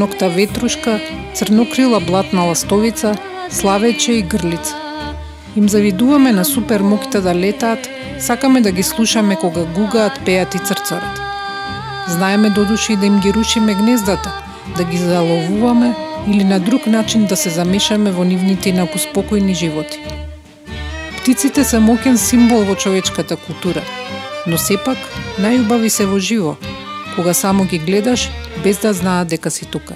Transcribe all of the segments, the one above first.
Нокта ветрушка, црнокрила блатна ластовица, славече и грлица. Им завидуваме на супер муките да летаат, сакаме да ги слушаме кога гугаат, пеат и црцарат. Знаеме додуши да им ги рушиме гнездата, да ги заловуваме или на друг начин да се замешаме во нивните напуспокојни животи. Птиците се мокен символ во човечката култура, но сепак најубави се во живо, кога само ги гледаш без да знаат дека си тука.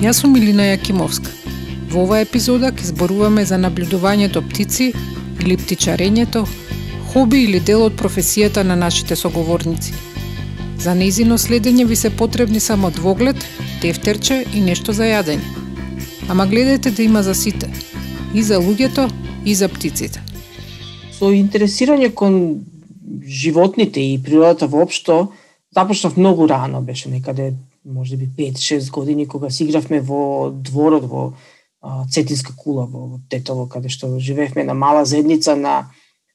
Јас сум Милина Јакимовска. Во оваа епизода ќе зборуваме за наблюдувањето птици или птичарењето, хоби или дел од професијата на нашите соговорници. За нејзино следење ви се потребни само двоглед, тефтерче и нешто за јадење. Ама гледајте да има за сите – и за луѓето, и за птиците. Со интересирање кон животните и природата воопшто, започнав многу рано, беше некаде може би 5-6 години кога си игравме во дворот во Цетинска кула во Тетово, каде што живеевме на мала заедница на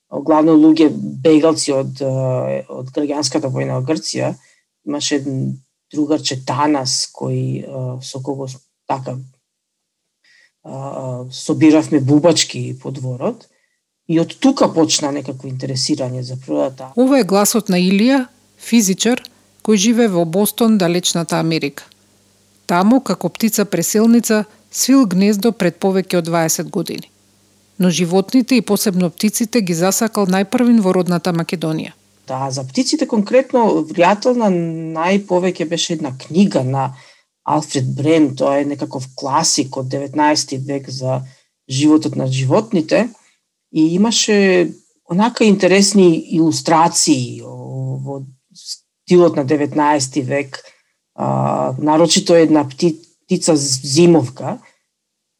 главно луѓе бегалци од од граѓанската војна во Грција. Имаше еден другарче Танас кој со кого така собиравме бубачки по дворот и од тука почна некакво интересирање за природата. Ова е гласот на Илија, физичар, кој живе во Бостон, далечната Америка. Таму, како птица преселница, свил гнездо пред повеќе од 20 години. Но животните и посебно птиците ги засакал најпрвин во родната Македонија. Да, за птиците конкретно, вријателна најповеќе беше една книга на Алфред Брем, тоа е некаков класик од 19 век за животот на животните и имаше онака интересни илустрации во стилот на 19 век, а, нарочито една птица зимовка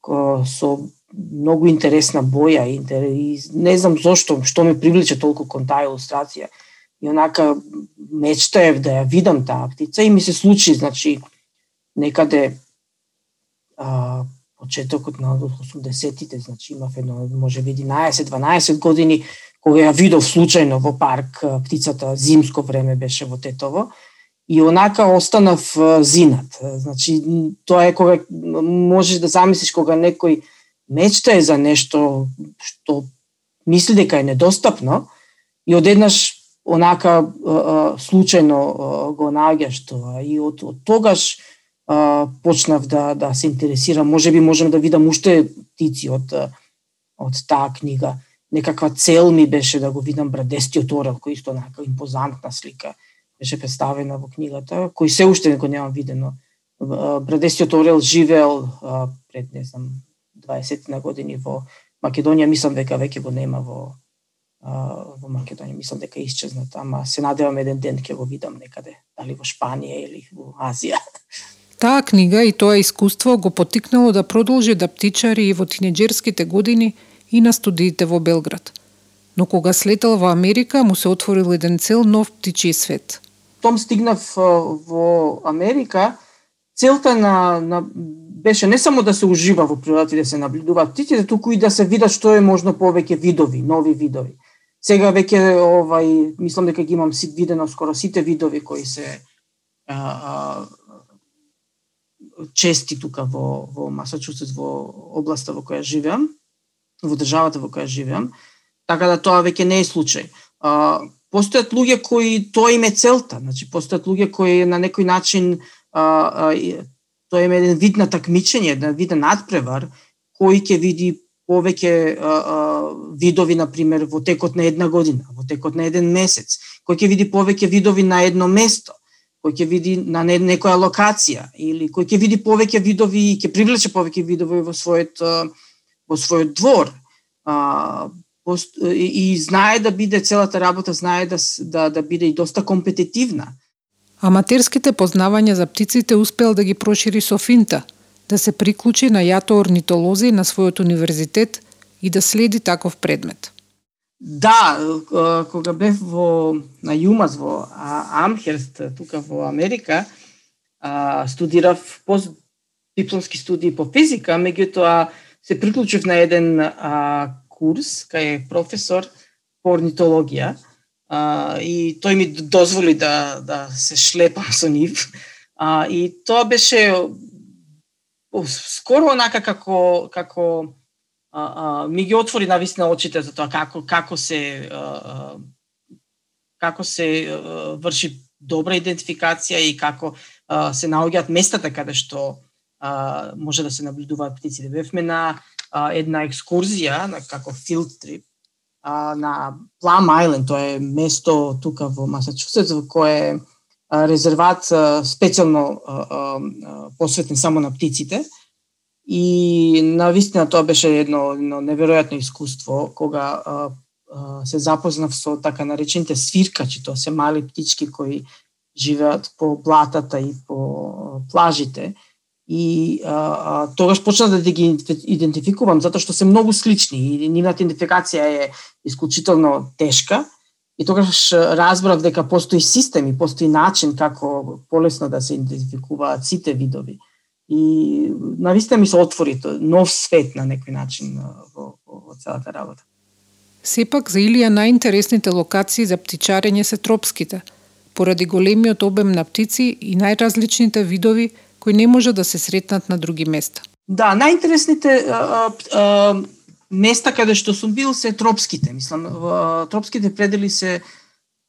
со многу интересна боја и не знам зошто, што ме привлече толку кон таа илустрација. И онака мечтаев да ја видам таа птица и ми се случи, значи, некаде а, почетокот на 80-тите, значи имав едно, може би 11-12 години, кога ја видов случајно во парк птицата, зимско време беше во Тетово, и онака останав зинат. Значи, тоа е кога можеш да замислиш кога некој мечта е за нешто што мисли дека е недостапно и одеднаш онака случајно го наоѓаш тоа и од, од тогаш а, почнав да да се интересирам, може би можам да видам уште птици од од таа книга. Некаква цел ми беше да го видам брадестиот орел, кој исто нака импозантна слика беше представена во книгата, кој се уште го немам видено. Брадестиот орел живеел а, пред не знам 20 на години во Македонија, мислам дека веќе го нема во во Македонија, мислам дека исчезнат, ама се надевам еден ден ќе го видам некаде, дали во Шпанија или во Азија. Таа книга и тоа искуство го потикнало да продолжи да птичари и во тинеџерските години и на студиите во Белград. Но кога слетел во Америка, му се отворил еден цел нов птичи свет. Том стигнав во Америка, целта на, на беше не само да се ужива во природата и да се наблюдуваат птиците, туку и да се видат што е можно повеќе видови, нови видови. Сега веќе овај мислам дека ги имам си видено скоро сите видови кои се а, а, чести тука во, во Масачусетс, во областа во која живеам, во државата во која живеам, така да тоа веќе не е случај. А, постојат луѓе кои тоа им е целта, значи постојат луѓе кои на некој начин а, а, тоа е еден вид на такмичење, еден вид на надпревар, кој ќе види повеќе а, а, видови, например во текот на една година, во текот на еден месец, кој ќе види повеќе видови на едно место кој ќе види на не, некоја локација или кој ќе види повеќе видови и ќе привлече повеќе видови во својот во својот двор. А, пост, и, и знае да биде целата работа знае да да да биде и доста компетитивна. Аматерските познавања за птиците успел да ги прошири со финта, да се приклучи на јато орнитолози на својот универзитет и да следи таков предмет. Да, кога бев во на Јумас во Амхерст, тука во Америка, студирав пост дипломски студии по физика, меѓутоа се приклучив на еден курс кај професор по орнитологија а, и тој ми дозволи да да се шлепам со нив. А, и тоа беше скоро онака како како а, а, ми ги отвори на очите за тоа како како се а, како се а, врши добра идентификација и како а, се наоѓаат местата каде што а, може да се наблюдуваат птиците. Бевме на а, една екскурзија на како field trip а, на Plum Island, тоа е место тука во Масачусетс во кое е резерват специјално посветен само на птиците. И на вистина тоа беше едно, едно неверојатно искуство кога а, а, се запознав со така наречените свиркачи, тоа се мали птички кои живеат по блатата и по плажите и а, а, тогаш почнав да ги идентификувам затоа што се многу слични и нивната идентификација е исклучително тешка и тогаш разбрав дека постои систем и постои начин како полесно да се идентификуваат сите видови. И навистина ми се отвори нов свет на некој начин во, во, во целата работа. Сепак за Илија најинтересните локации за птичарење се тропските, поради големиот обем на птици и најразличните видови кои не може да се сретнат на други места. Да, најинтересните места каде што сум бил се тропските. Мислам, тропските предели се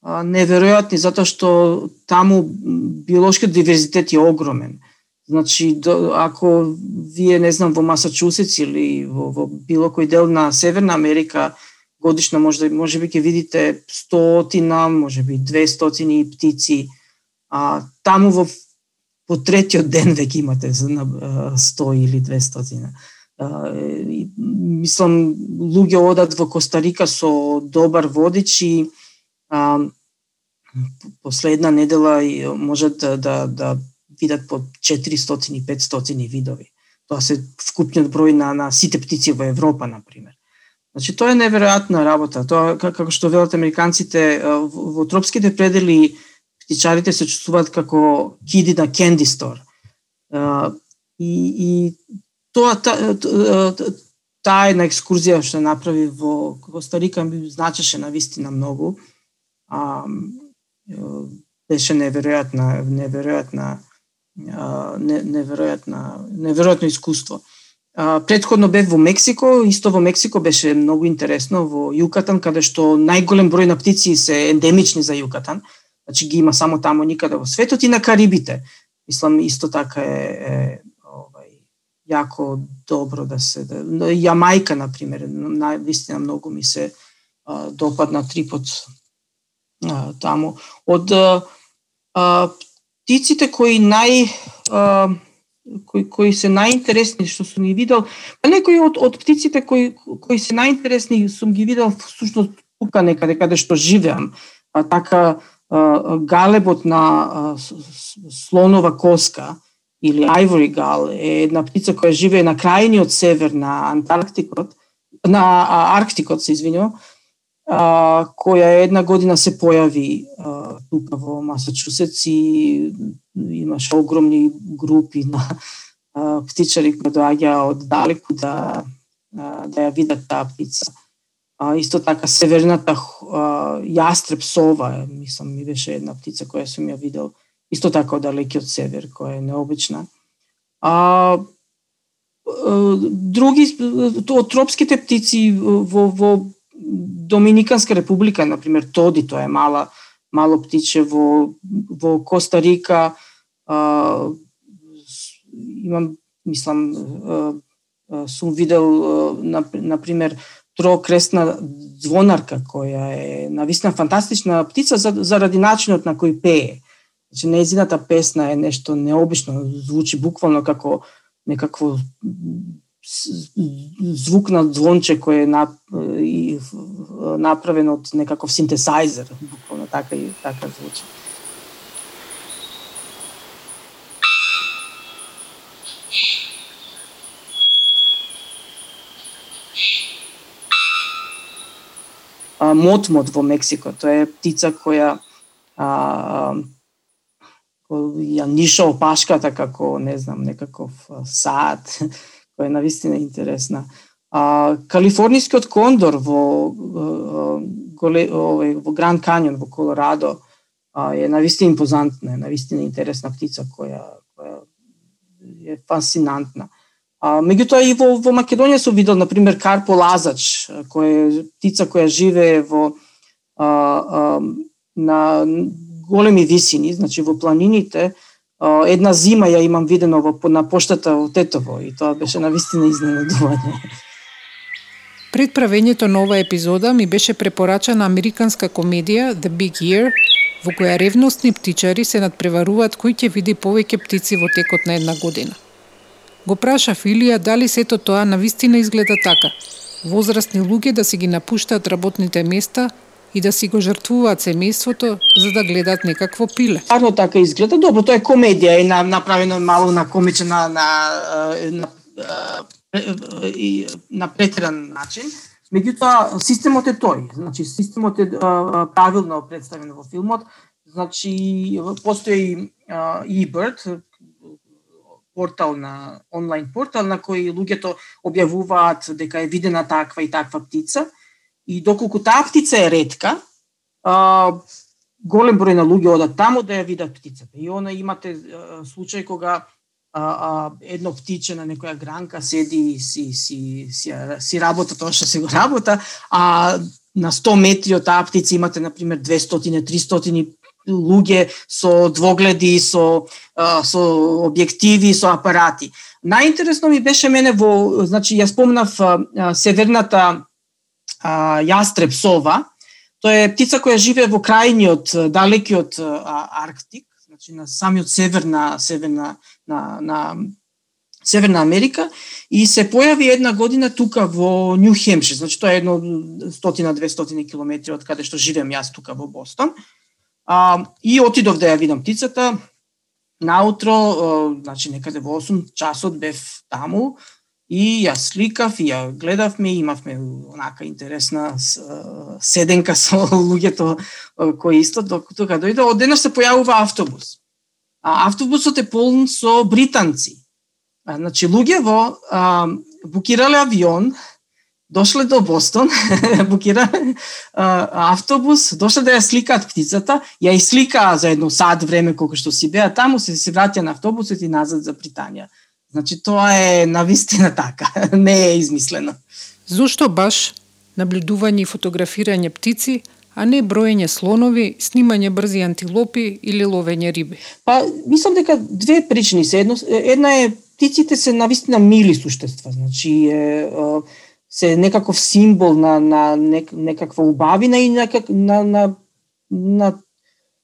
неверојатни затоа што таму биолошкиот диверзитет е огромен. Значи, до, ако вие, не знам, во Масачусетс или во, во било кој дел на Северна Америка, годишно може може би ќе видите стотина, може би 200 птици. А таму во по третиот ден веќе имате за 100 или 200. стотина. мислам, луѓе одат во Костарика со добар водич и а, последна недела можат да, да, да видат по 400 и 500 видови. Тоа се вкупниот број на, на сите птици во Европа, на пример. Значи, тоа е неверојатна работа. Тоа, како што велат американците, во, тропските предели птичарите се чувствуваат како киди на кенди стор. И, и тоа, та, таа една екскурзија што направи во Костарика ми значеше на вистина многу. А, беше неверојатна, неверојатна неверојатна, неверојатно искуство. Предходно бев во Мексико, исто во Мексико беше многу интересно во Јукатан, каде што најголем број на птици се ендемични за Јукатан. Значи ги има само таму никаде во светот и на Карибите. Мислам исто така е, е овај јако добро да се да, Јамајка на пример, на вистина многу ми се а, допадна трипот а, таму. Од а, птиците кои нај а, кои, кои се најинтересни што сум ги видел, па некои од, од птиците кои, кои се најинтересни сум ги видел всушност тука некаде каде што живеам. А, така галебот на слонова коска или ivory гал е една птица која живее на крајниот север на Антарктикот, на Арктикот се извинувам, која една година се појави тука во Масачусетс и имаше огромни групи на птичари кои доаѓаа од далеку да да ја видат таа птица. А, исто така северната а, јастреб сова, мислам ми беше една птица која сум ја видел, исто така од далекиот север, која е необична. А, други од тропските птици во, во Доминиканска република, на пример Тоди, тоа е мала мало птиче во во Коста Рика, а, имам мислам а, сум видел на на пример звонарка која е навистина фантастична птица заради начинот на кој пее. Значи нејзината песна е нешто необично, звучи буквално како некакво звук на звонче кој е и, направен од некаков синтесайзер, буквално така и така звучи. мотмот во Мексико. Тоа е птица која а, ја ниша опашката како, не знам, некаков сад, која е навистина интересна. А, калифорнискиот кондор во голе, овој, во Гранд Каньон во Колорадо а, е навистина импозантна, е навистина интересна птица која која е фасинантна. А, меѓутоа и во, во Македонија се видел, на пример, карпо лазач, кој е птица која живее во а, а, на големи висини, значи во планините, а, една зима ја имам видено во, на поштата во Тетово и тоа беше навистина изненадување. Пред правењето на оваа епизода ми беше препорачана американска комедија The Big Year, во која ревностни птичари се надпреваруваат кој ќе види повеќе птици во текот на една година. Го праша Филија дали сето тоа на вистина изгледа така. Возрастни луѓе да си ги напуштаат работните места и да си го жртвуваат семејството за да гледаат некакво пиле. Арно така изгледа. Добро, тоа е комедија и на, направено малку на комичен, на, на, на, на претеран начин. Меѓутоа, системот е тој. Значи, системот е правилно представен во филмот. Значи, постои eBird, портал на онлайн портал на кој луѓето објавуваат дека е видена таква и таква птица И доколку таа птица е ретка, а, голем број на луѓе одат таму да ја видат птицата. И она имате а, случај кога а, а, едно птиче на некоја гранка седи и си, си, си, си работа тоа што се го работа, а на 100 метри од таа птица имате, например, 200-300 луѓе со двогледи, со, а, со објективи, со апарати. Најинтересно ми беше мене во, значи, ја спомнав а, северната а, јастреб сова. Тоа е птица која живее во крајниот, далекиот Арктик, значи на самиот север на северна на, на Северна Америка и се појави една година тука во Нью Хемшир, значи тоа е едно 100-200 километри од каде што живеам јас тука во Бостон. А, и отидов да ја видам птицата. Наутро, значи некаде во 8 часот бев таму, И ја сликав и ја гледавме, имавме онака интересна седенка со луѓето кои исто докато кога дојде, одеднаш се појавува автобус. А автобусот е полн со британци. А, значи луѓе во а, букирале авион, дошле до Бостон, букирале а, автобус, дошле да ја сликаат птицата, ја и сликаа за едно сад време колку што си беа таму, се се враќа на автобусот и назад за Британија. Значи тоа е навистина така, не е измислено. Зошто баш наблюдување и фотографирање птици, а не броење слонови, снимање брзи антилопи или ловење риби? Па, мислам дека две причини се. Едно, една е птиците се навистина мили суштества, значи е, се некаков символ на, на нек, некаква убавина и некак, на, на, на,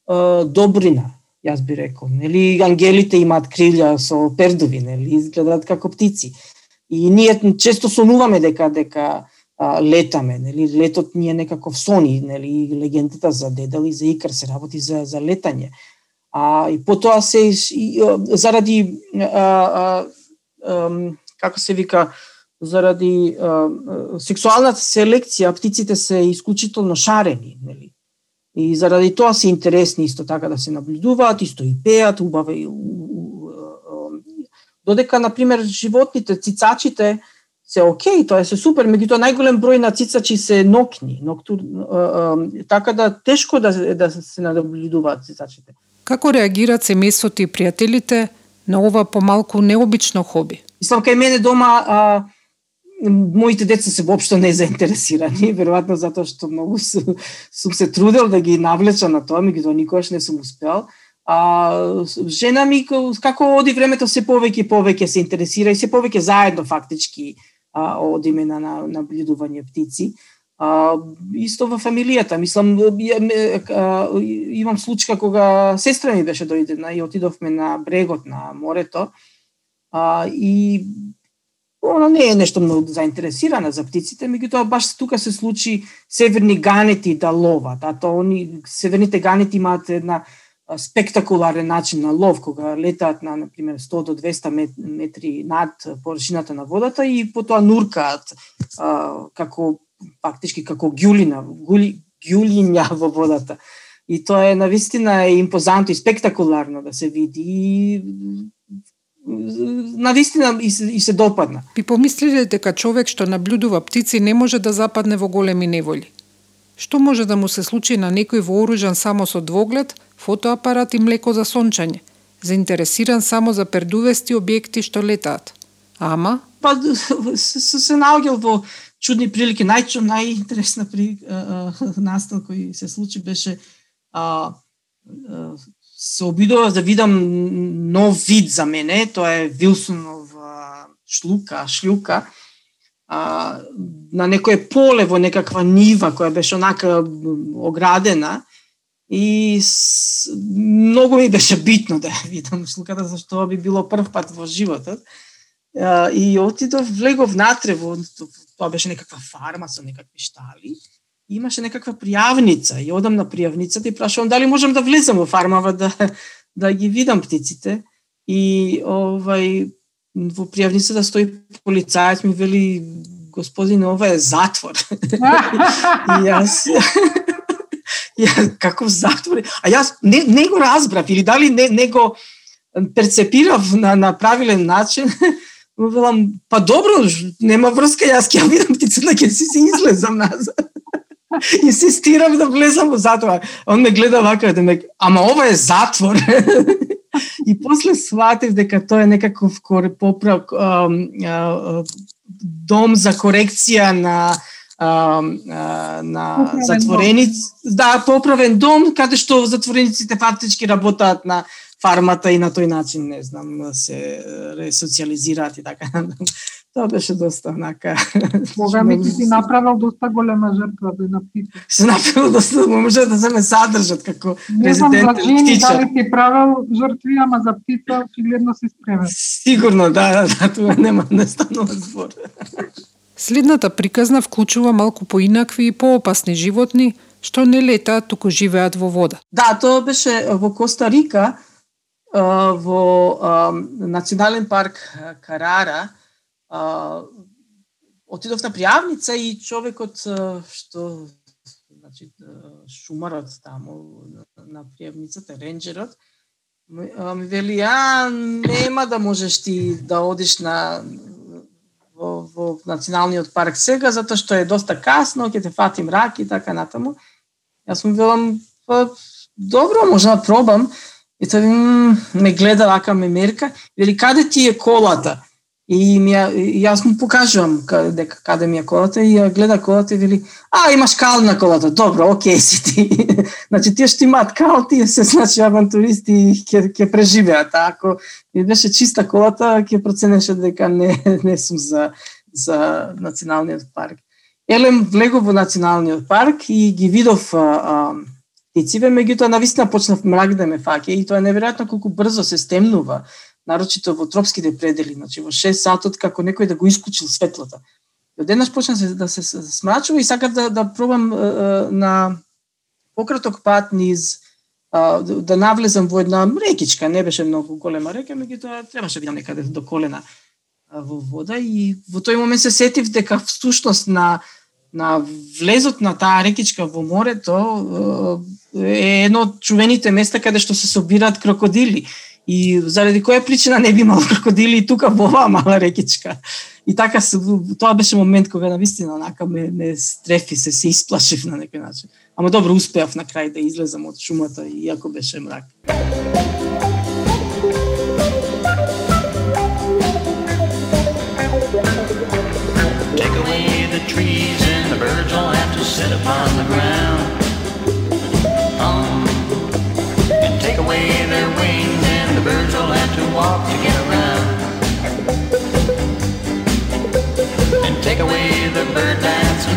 на добрина јас би рекол. Нели ангелите имаат крилја со пердови, нели изгледаат како птици. И ние често сонуваме дека дека а, летаме, нели летот ни е некаков сон и нели легендата за Дедал и за Икар се работи за за летање. А и потоа се и, заради а, а, а, како се вика заради а, сексуалната селекција птиците се исклучително шарени, нели И заради тоа се интересни исто така да се наблюдуваат, исто и пеат, убаво и додека на пример животните, цицачите се окей, тоа е се супер, меѓутоа најголем број на цицачи се нокни, ноктур, така да тешко да да се наблюдуваат цицачите. Како реагираат семејството и пријателите на ова помалку необично хоби? Мислам кај мене дома а, моите деца се воопшто не заинтересирани, веројатно затоа што многу сум, сум се трудел да ги навлеча на тоа, меѓутоа никогаш не сум успел. А жена ми како оди времето се повеќе и повеќе се интересира и се повеќе заедно фактички а, одиме на, на наблюдување птици. А, исто во фамилијата, мислам, а, имам случка кога сестра ми беше дојдена и отидовме на брегот на морето. А, и она не е нешто многу заинтересирана за птиците, меѓутоа баш тука се случи северни ганети да ловат, а тоа они северните ганети имаат една спектакуларен начин на лов кога летаат на на пример 100 до 200 метри над површината на водата и потоа нуркаат а, како фактички како гјулина, гули, гјулиња во водата. И тоа е навистина е импозантно и спектакуларно да се види и на вистина и се, и се допадна. Би помислиле дека човек што наблюдува птици не може да западне во големи неволи. Што може да му се случи на некој вооружан само со двоглед, фотоапарат и млеко за сончање, заинтересиран само за пердувести објекти што летаат? Ама? Па се, се наоѓал во чудни прилики. Најчо, најинтересна при, а, а, настан кој се случи беше а, а, се обидував да видам нов вид за мене, тоа е Вилсонов шлука, шлюка, а, на некое поле во некаква нива која беше онака оградена и с, многу ми беше битно да ја видам шлуката зашто би било прв пат во животот. А, и отидов, влегов натре во тоа беше некаква фарма со некакви штали имаше некаква пријавница и одам на пријавницата и прашувам дали можам да влезам во фармава да да ги видам птиците и овај во пријавницата стои полицаец ми вели господине ова е затвор. и јас ја каков затвор? А јас не, не го разбрав или дали не, не го перцепирав на, на правилен начин. Велам, па добро, нема врска, јас ќе видам птицата, ќе си се излезам назад. Инсистирам да влезам во затвор. Он ме гледа вака, да ме, ама ова е затвор. и после сватив дека тоа е некаков поправ, дом за корекција на на затвореници, да, поправен дом каде што затворениците фактички работаат на фармата и на тој начин, не знам, се ресоциализираат и така. Тоа беше доста онака. Бога ми ти си направил доста голема жртва да напишеш. Се направил доста, може да се ме задржат како Не знам за жени дали ти правил жртви, ама за птица очигледно си спремен. Сигурно, да, да, да, тоа нема не станува збор. Следната приказна вклучува малку поинакви и поопасни животни, што не летаат, туку живеат во вода. Да, тоа беше во Коста Рика, во Национален парк Карара, отидов на пријавница и човекот што значи шумарот таму на пријавницата, ренџерот, ми вели, а, нема да можеш ти да одиш на во, во националниот парк сега, затоа што е доста касно, ќе те фатим рак и така натаму. Јас му велам, па, добро, може да пробам. И тој ме гледа, вака ме мерка, вели, каде ти е колата? И ми ја, јас му покажувам каде, дека каде ми е колата и ја гледа колата и вели, а имаш кал на колата, добро, окей си ти. значи тие што имаат кал, тие се значи авантуристи и ќе ќе преживеат, а ако ми беше чиста колата, ќе проценеше дека не не сум за за националниот парк. Елем влегов во националниот парк и ги видов а, а, птициве, меѓутоа навистина почнав мрак да ме фаќа и тоа е неверојатно колку брзо се стемнува нарочито во тропските предели, значи во 6 сатот како некој да го исклучил светлото. И одеднаш почна се, да се смрачува и сакав да, да пробам е, на пократок пат низ да навлезам во една рекичка, не беше многу голема река, меѓутоа требаше да бидам некаде до колена во вода и во тој момент се сетив дека всушност на на влезот на таа рекичка во морето е едно од чувените места каде што се собираат крокодили И заради која причина не би имал крокодили и тука во оваа мала рекичка. И така се, тоа беше момент кога на вистина онака ме, ме стрефи, се се исплашив на некој начин. Ама добро успеав на крај да излезам од шумата, иако беше мрак. Take away the trees and the birds all have to sit upon the ground.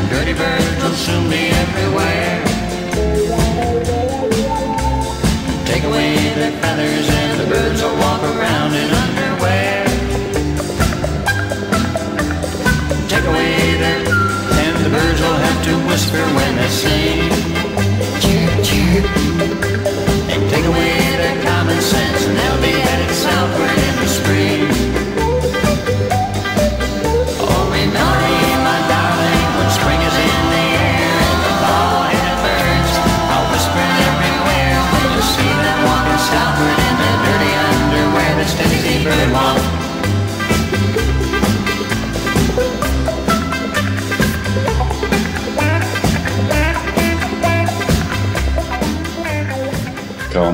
Dirty birds will soon be everywhere. Take away their feathers, and the birds will walk around in underwear. Take away their, and the birds will have to whisper when they sing.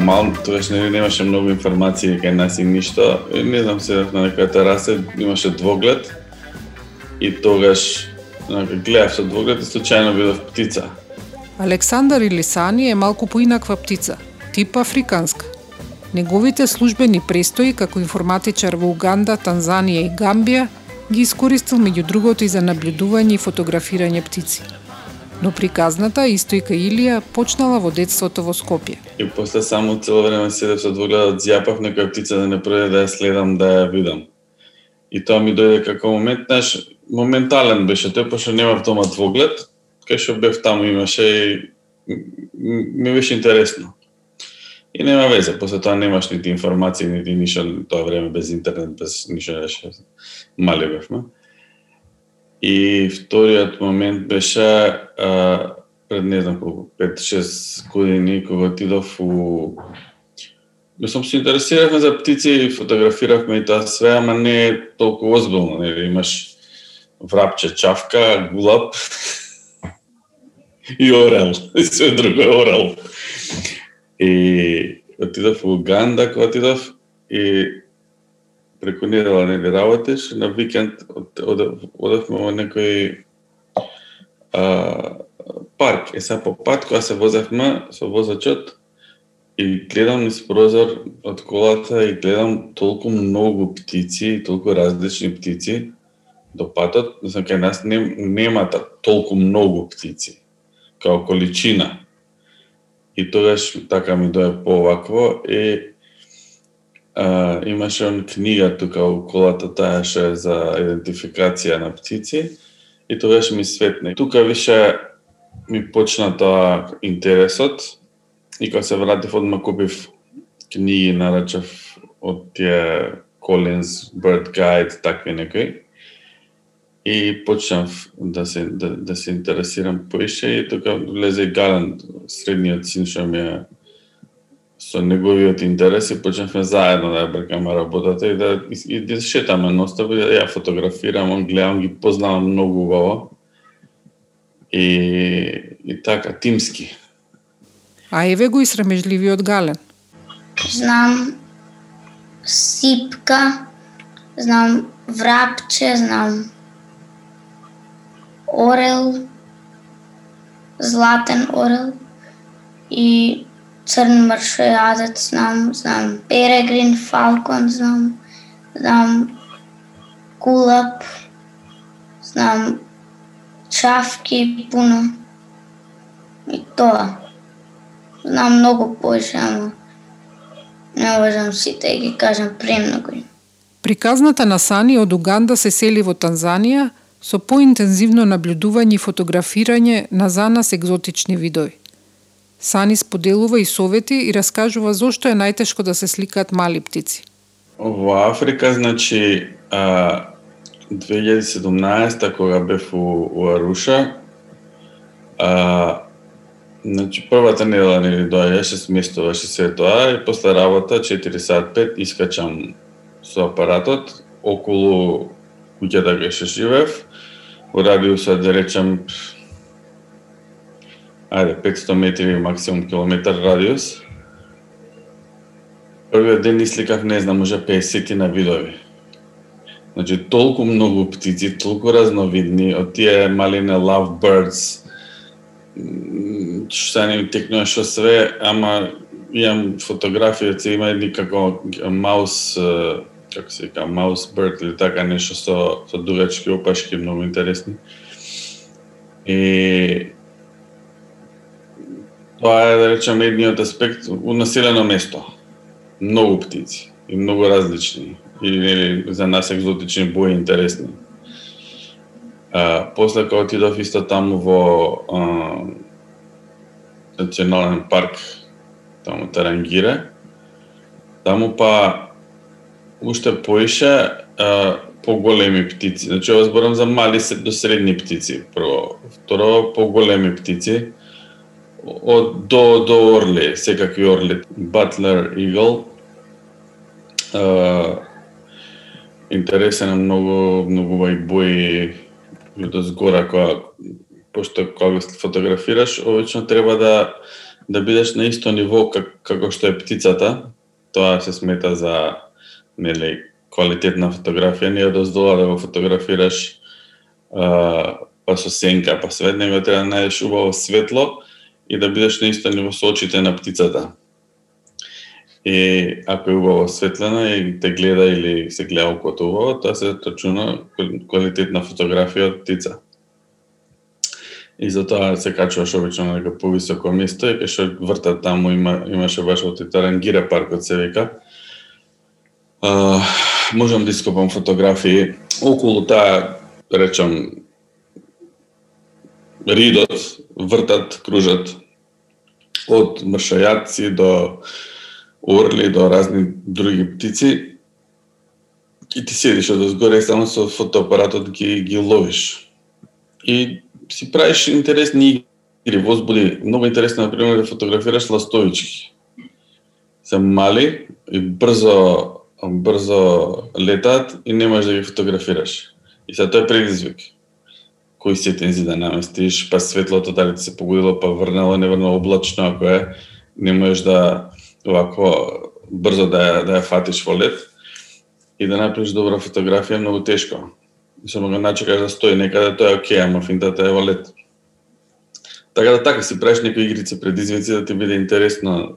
Мал, тогаш не немаше многу информации кај нас и ништо. И не знам, се на некоја тераса. имаше двоглед и тогаш гледав со двоглед и случајно видов птица. Александар Илисани е малку поинаква птица, тип африканска. Неговите службени престои како информатичар во Уганда, Танзанија и Гамбија ги искористил меѓу другото и за наблюдување и фотографирање птици но приказната Истојка Илија почнала во детството во Скопје. И после само цело време седев со двогледот, зјапав некоја птица да не пројде да ја следам, да ја видам. И тоа ми дојде како момент, знаеш, моментален беше тој, пошто немав дома двоглед, кај што бев таму имаше и ми беше интересно. И нема везе, после тоа немаш нити информации, нити ништо, тоа време без интернет, без ништо. Мали бевме. И вториот момент беше а, пред не знам колку, 5-6 години кога отидов у Мислам, се интересиравме за птици фотографиравме и тоа све, ама не е толку озбилно. Не? Имаш врапче, чавка, гулап и орел. И све друго е орел. И отидов у Уганда, кога отидов, и преку недела не работиш, на викенд одевме во некој а, парк. Е са по пат кога се возевме со возачот и гледам низ прозор од колата и гледам толку многу птици, толку различни птици до патот, значи кај нас не, нема толку многу птици као количина. И тогаш така ми дое повакво и а, имаше он книга тука у колата таеше за идентификација на птици и тогаш ми светне. Тука више ми почна тоа интересот и кога се вратив одма купив книги, нарачав од тие Collins Bird Guide, такви некои. И почнав да се да, да се интересирам поише и тука влезе Гален, средниот син што ми е со неговиот интерес и почнавме заедно да ја бркаме работата и да и да шетаме ностови, да ја фотографирам, он гледам, ги познавам многу убаво. И, и така, тимски. А еве го и срамежливиот Гален. Знам сипка, знам врапче, знам орел, златен орел и црн маршојадец знам, знам перегрин, фалкон знам, знам кулап, знам чавки пуно и тоа. Знам многу повеќе, ама не можам сите и ги кажам премногу. Приказната на Сани од Уганда се сели во Танзанија со поинтензивно наблюдување и фотографирање на за нас екзотични видови. Сани споделува и совети и раскажува зошто е најтешко да се сликаат мали птици. Во Африка, значи, а, 2017 кога бев у, у Аруша, а, значи првата недела не доаѓаше, сместуваше се тоа и после работа 4 сат 5 искачам со апаратот околу куќата кај што живев, во радиусот да речам ајде 500 метри максимум километар радиус. Првиот ден исликав, не знам, може 50 на видови. Значи, толку многу птици, толку разновидни, од тие малине love birds, што не текнува што све, ама имам фотографија, се има едни како маус, како се вика, маус bird или така нешто со, со дугачки опашки, многу интересни. И Тоа е, да речем, едниот аспект у населено место. Многу птици и многу различни и или, за нас екзотични бои интересни. А, после кога отидов исто таму во а, национален парк таму Тарангире, таму па уште поише а, поголеми птици. Значи, ова зборам за мали до средни птици, прво. Второ, поголеми птици од до до орли, секакви орли, Батлер, Игл. Uh, интересен е многу многу и бои од згора кога пошто кога го фотографираш, обично треба да да бидеш на исто ниво как, како што е птицата, тоа се смета за нели квалитетна фотографија, не е дозвола да го фотографираш а, па со сенка, па свет, него треба да најдеш убаво светло и да бидеш наистина во очите на птицата. И ако е убаво светлена и те гледа или се гледа окото убаво, тоа се точно квалитетна фотографија од птица. И затоа се качуваш обично на некој повисоко место и кај што вртат таму има, имаше баш од Тарангира паркот се вика. Uh, можам да ископам фотографии околу таа, речам, ридот, вртат, кружат од мршајаци до орли до разни други птици и ти седиш од озгоре и само со фотоапаратот ги, ги ловиш. И си правиш интересни игри, возбуди. Многу интересно, например, да фотографираш ластовички. Се мали и брзо брзо летаат и не да ги фотографираш. И сега тоа е предизвик. Кои се тензи да наместиш, па светлото дали ти се погодило, па врнало, не врнало облачно, ако е, не можеш да овако брзо да ја, да ја фатиш во лед и да направиш добра фотографија многу тешко. И само го начекаш да стои некаде, тоа е окей, ама финтата е во лед. Така да така си правиш некои игрици предизвици да ти биде интересно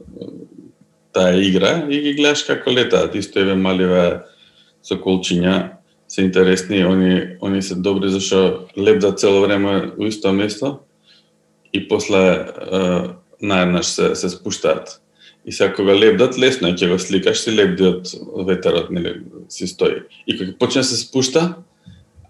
таа игра и ги гледаш како летаат. Исто еве маливе со колчиња се интересни, они они се добри зашто лебдат цело време у исто место и после е, наеднаш се се спуштаат. И сега кога лебдат, лесно е ќе го сликаш, си лебди од ветерот, нели, си стои. И кога почне да се спушта,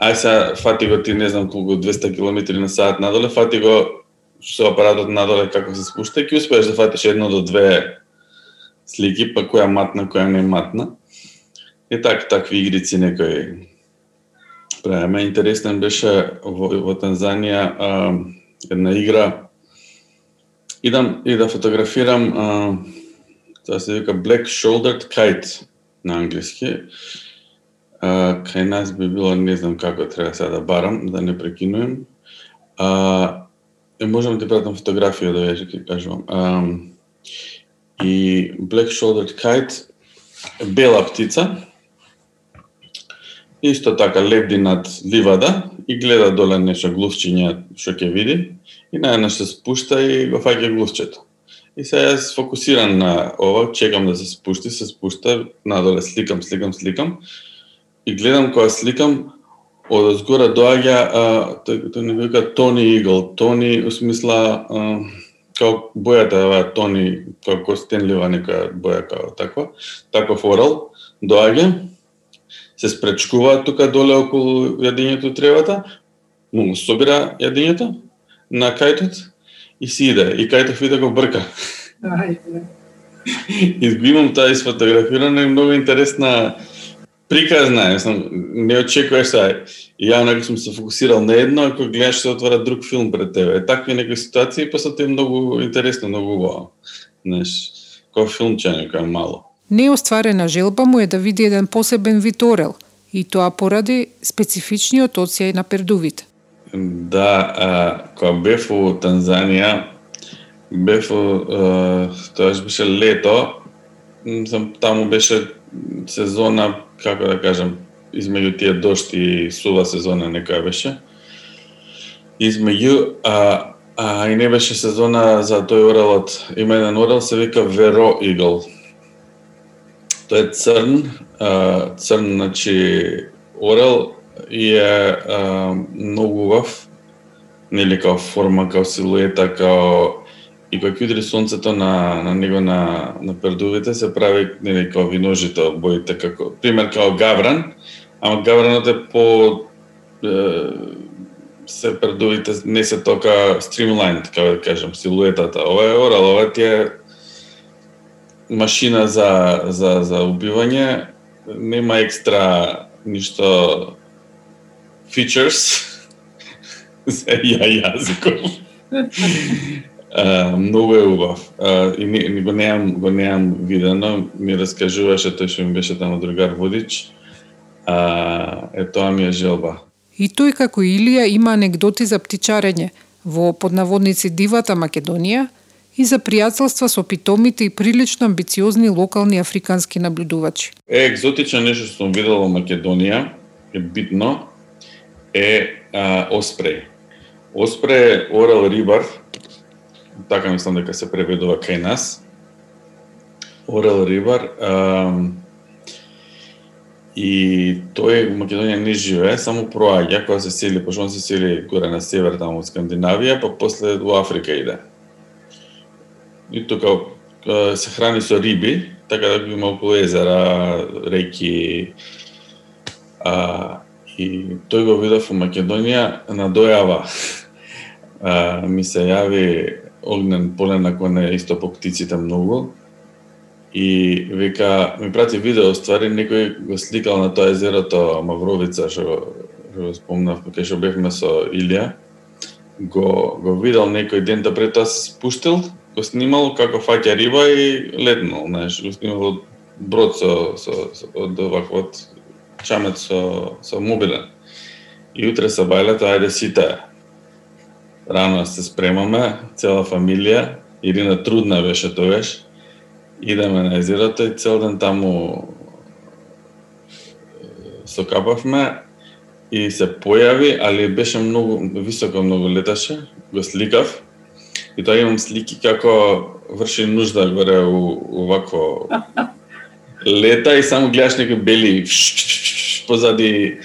ај сега фати го ти не знам колку 200 км на сат надоле, фати го со апаратот надоле како се спушта и ќе успееш да фатиш едно до две слики, па која матна, која не матна. И так, такви игрици некои правиме. Интересен беше во, во Танзанија а, една игра идам и да фотографирам а, Тоа се вика Black Shouldered Kite на англиски. А, кај нас би било, не знам како треба сега да барам, да не прекинувам. А, е, можам да пратам фотографија да веќе ќе кажувам. А, и Black Shouldered Kite бела птица, исто така лебди над ливада и гледа доле нешто глувчиња што ќе види и најнаш се спушта и го фаќа глувчето. И сега јас фокусиран на ова, чекам да се спушти, се спушта, надоле сликам, сликам, сликам и гледам кога сликам од озгора доаѓа тој, тој не вика Тони Игл, Тони у смисла а, као бојата ова Тони, како костенлива некоја боја као таква, таков орал, доаѓа, се спречкува тука доле околу јадењето тревата, му собира јадењето на кајтот и си иде. И кај виде го брка. и го имам таа изфотографирана и многу интересна приказна, сам не очекуваш сега. И ја некој сум се фокусирал на едно, ако гледаш се отвара друг филм пред тебе. Е такви некои ситуации, па се е многу интересно, многу убаво. Знаеш, кој филмче некој мало. Неостварена желба му е да види еден посебен вид орел, и тоа поради специфичниот оцеј на пердувите. Да, а, кога бев во Танзанија, бев тоа беше лето, таму беше сезона, како да кажам, измеѓу тие дошти и сува сезона некоја беше. Измеѓу, а, а и не беше сезона за тој орелот. Има еден орел, се вика Веро Игл. Тој е црн, црн, значи, орел, и е многу убав, нели као форма, као силуета, као и кога ќе сонцето на, на него на, на пердувите, се прави нели као виножито боите како пример као гавран, ама гавранот е по е, се пердувите не се тока стримлайн, како да кажам, силуетата. Ова е орал, ова ти е машина за, за, за убивање, нема екстра ништо features за ја јазиков. Uh, многу е убав. Uh, и не, го неам го неам видено, ми раскажуваше тој што ми беше таму другар водич. Uh, е тоа ми е желба. И тој како Илија има анекдоти за птичарење во поднаводници дивата Македонија и за пријателства со питомите и прилично амбициозни локални африкански наблюдувачи. Е, екзотично нешто што сум видел во Македонија, е битно, е а, оспреј. Оспреј е орел рибар, така мислам дека се преведува кај нас. Орел рибар, а, и тој во Македонија не живее, само проаѓа кога се сели, пошто он се сели горе на север таму од Скандинавија, па после во Африка иде. И тука се храни со риби, така да има околу езера, реки, а, и тој го видов во Македонија на дојава. А, ми се јави огнен полен на кој исто по птиците многу, и вика ми прати видео ствари некој го сликал на тоа езерото Мавровица што го спомнав кога што бевме со Илија го го видел некој ден да пред тоа се спуштил го снимал како фаќа риба и летнал знаеш го снимал брод со со, со од ваквот од чамет со со мобилен. И утре са бајлето ајде сите. Рано се спремаме цела фамилија Ирина трудна беше тогаш. Идеме на езерото и цел ден таму сокапавме и се појави, али беше многу високо многу леташе, го сликав. И тоа имам слики како врши нужда горе вако лета и само гледаш некои бели позади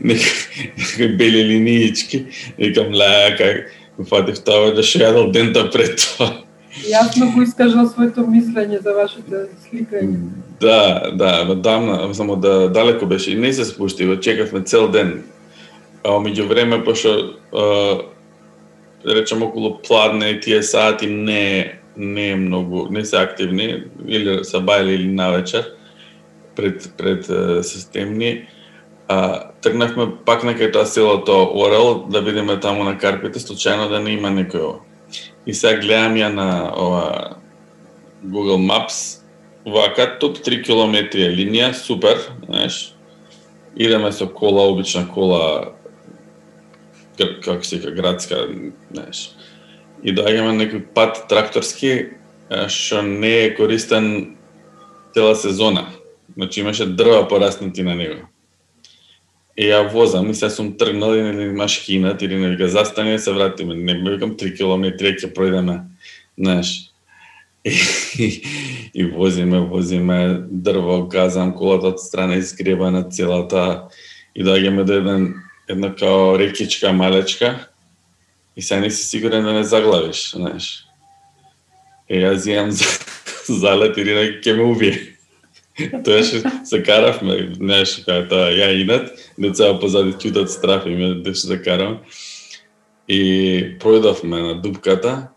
некои бели линиички. И викам, лека, фатив тоа да шо јадал дента пред тоа Јасно го искажал своето мислење за вашите сликање. Да, да, дамна, само да далеко беше и не се спушти, го чекавме цел ден. А меѓу време да речем околу пладне и тие сати не не е многу, не се активни или са бајали или навечер пред пред системни. А, тргнавме пак на кај тоа селото Орел да видиме таму на карпите, случајно да не има некој И сега гледам ја на ова Google Maps, вака топ 3 километри е линија, супер, знаеш. Идеме со кола, обична кола, како се ка градска, знаеш. И доаѓаме некој пат тракторски, што не е користен цела сезона. Значи имаше дрва пораснати на него и ја возам и се сум тргнал и нели имаш хинат или нели га застане и се вратиме. Не ме викам 3 километри ќе пројдеме, знаеш. И, и, и возиме, возиме дрво, казам колата од страна изгребана целата и доаѓаме до еден една као рекичка малечка и се не си сигурен да не заглавиш, знаеш. И јас имам залет и ќе ме убие. Тоа што се каравме, знаеш, кај тоа ја инат, деца позади чутат страф и ме деше да карам. И пројдовме на дупката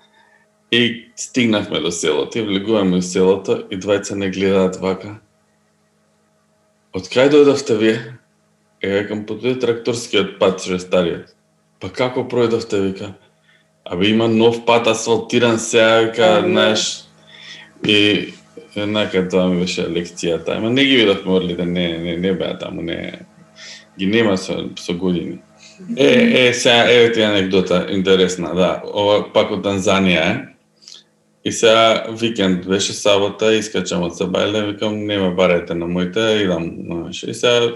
и стигнавме до селото и влегуваме во селото и двајца не гледаат вака. Од кај дојдовте вие? Е, викам, по тој тракторскиот пат што е стариот. Па како пројдовте, вика? Абе има нов пат асфалтиран сега, вика, знаеш. И Еднака тоа ми беше лекцијата. Ама не ги видовме орлите, не, не, не беа таму, не. Ги нема со, со години. Е, е, сега, еве ти анекдота, интересна, да. Ова пак од Танзанија е. И сега викенд беше сабота, искачам од Сабајле, викам, нема барете на моите, идам, знаеш. И сега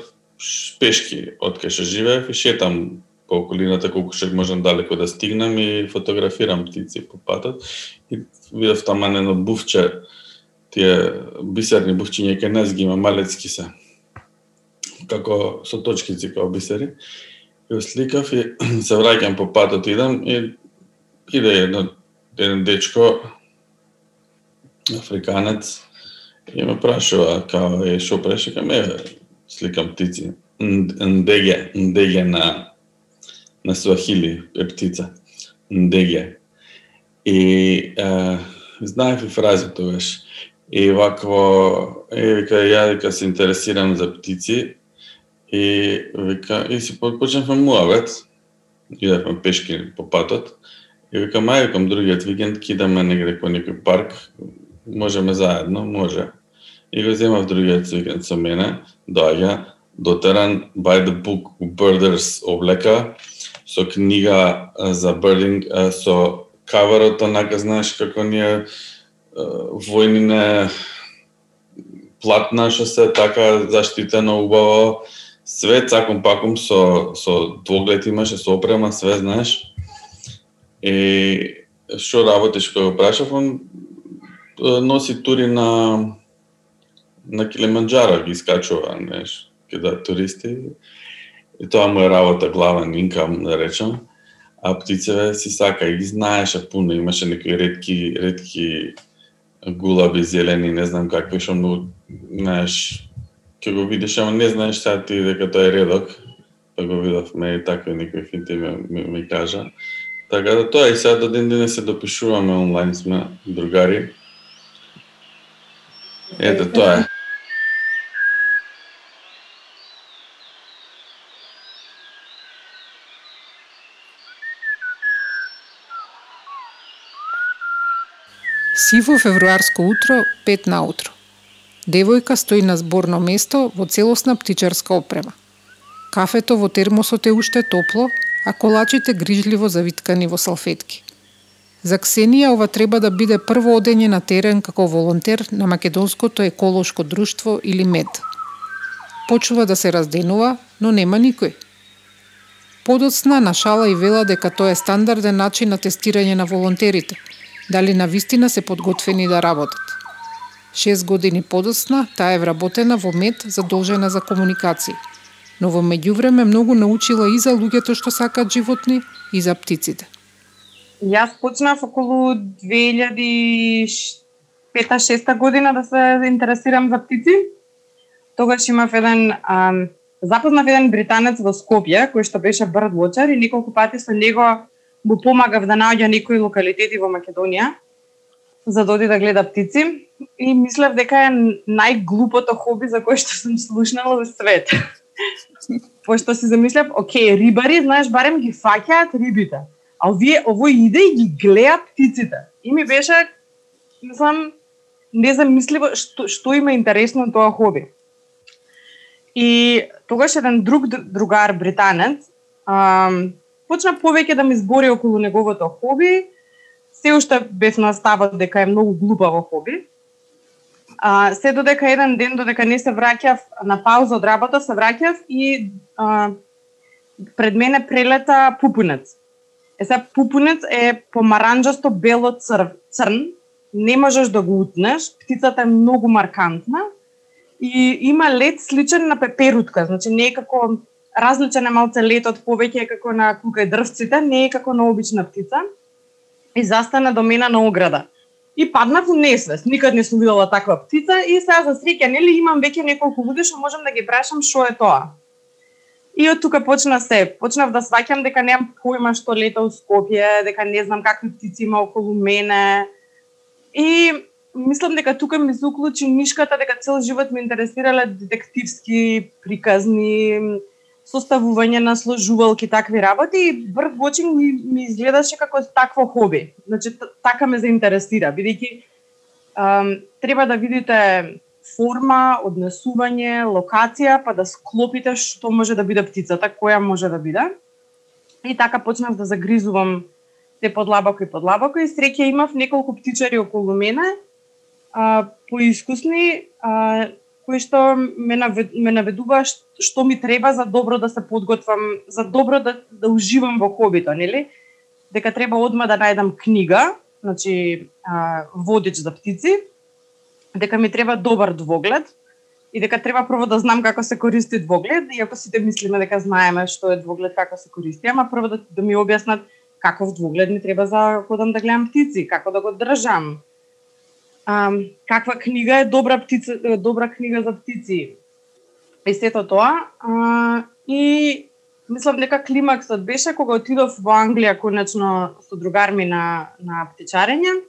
пешки од кај што живеев и шетам по околината колку што можам далеко да стигнам и фотографирам птици по патот. И видов тама едно буфче тие бисерни бухчиња кај нас ги има малецки се. Како со точкици како бисери. И сликав и се враќам по патот идам и иде едно еден дечко африканец и ме прашува као е шо преше кај сликам птици. Ндеге, ндеге на на суахили е птица. Ндеге. И е, знаев и фрази тогаш. И вакво, и вика, ја вика се интересирам за птици и вика, и си почнавме муавет, идевме пешки по патот, и вика, мај, викам, другиот викенд кидаме негде по некој парк, можеме заедно, може. И го земав другиот викенд со мене, доаѓа, дотеран by the book Birders облека, со книга за birding, со каверот, онака, знаеш, како ние војнине платна што се така заштитено убаво, све цакум пакум со со двоглед имаше со опрема, све знаеш. И што работиш кога го прашав, он носи тури на на Килиманджаро ги искачува, знаеш, каде туристи. И тоа му е работа главен инкам, да речем. А птицеве си сака и ги знаеше пуно, имаше некои редки редки гулаби зелени, не знам какви, што многу, знаеш, ќе го видиш, ама не знаеш сега ти дека тоа е редок, па го видовме и такви некои финти ми, ми, ми кажа. Така да тоа и сега до ден денес се допишуваме онлайн сме другари. Ете, тоа е. Сиво февруарско утро, пет наутро. Девојка стои на зборно место во целосна птичарска опрема. Кафето во термосот е уште топло, а колачите грижливо завиткани во салфетки. За Ксенија ова треба да биде прво одење на терен како волонтер на Македонското еколошко друштво или МЕД. Почува да се разденува, но нема никој. Подоцна на шала и вела дека тоа е стандарден начин на тестирање на волонтерите – дали на вистина се подготвени да работат. Шест години подоцна, таа е вработена во МЕД задолжена за комуникации, но во меѓувреме многу научила и за луѓето што сакаат животни и за птиците. Јас почнав околу 2005-6 година да се интересирам за птици. Тогаш имав еден а, запознав еден британец во Скопје кој што беше брдвочар и неколку пати со него му помагав да наоѓа некои локалитети во Македонија за да оди да гледа птици и мислев дека е најглупото хоби за кое што сум слушнала во свет. Пошто си замислев, окей, рибари, знаеш, барем ги фаќаат рибите. А овие овој иде и ги гледа птиците. И ми беше мислам незамисливо што што има интересно тоа хоби. И тогаш еден друг другар британец ам, почна повеќе да ми збори околу неговото хоби. Се уште бев на ставот дека е многу глупаво хоби. А, се додека еден ден, додека не се враќав на пауза од работа, се враќав и а, пред мене прелета пупунец. Е сега пупунец е помаранџасто бело црв, црн, не можеш да го утнеш, птицата е многу маркантна и има лет сличен на пеперутка, значи не е како различен е малце летот повеќе како на кука дрвците, не е како на обична птица. И застана до мене на ограда. И паднав во несвест. Никад не сум видела таква птица и сега за среќа нели имам веќе неколку луѓе што можам да ги прашам што е тоа. И од тука почна се. Почнав да сваќам дека немам појма што лета у Скопје, дека не знам какви птици има околу мене. И мислам дека тука ми се уклучи нишката дека цел живот ме интересирале детективски приказни, составување на сложувалки, такви работи и bird watching ми, ми изгледаше како такво хоби. Значи, така ме заинтересира, бидејќи треба да видите форма, однесување, локација, па да склопите што може да биде птицата, која може да биде. И така почнав да загризувам те подлабоко и подлабоко и среќа имав неколку птичари околу мене, а, поискусни, а, кои што ме, навед, ме наведува што ми треба за добро да се подготвам, за добро да, да уживам во хобито, нели? Дека треба одма да најдам книга, значи а, водич за птици, дека ми треба добар двоглед, и дека треба прво да знам како се користи двоглед, иако сите мислиме дека знаеме што е двоглед, како се користи, ама прво да, да ми објаснат каков двоглед ми треба за да ако да гледам птици, како да го држам, а, каква книга е добра птица, добра книга за птици. И сето тоа. А, и мислам дека климаксот беше кога отидов во Англија конечно со другар ми на на птичарење.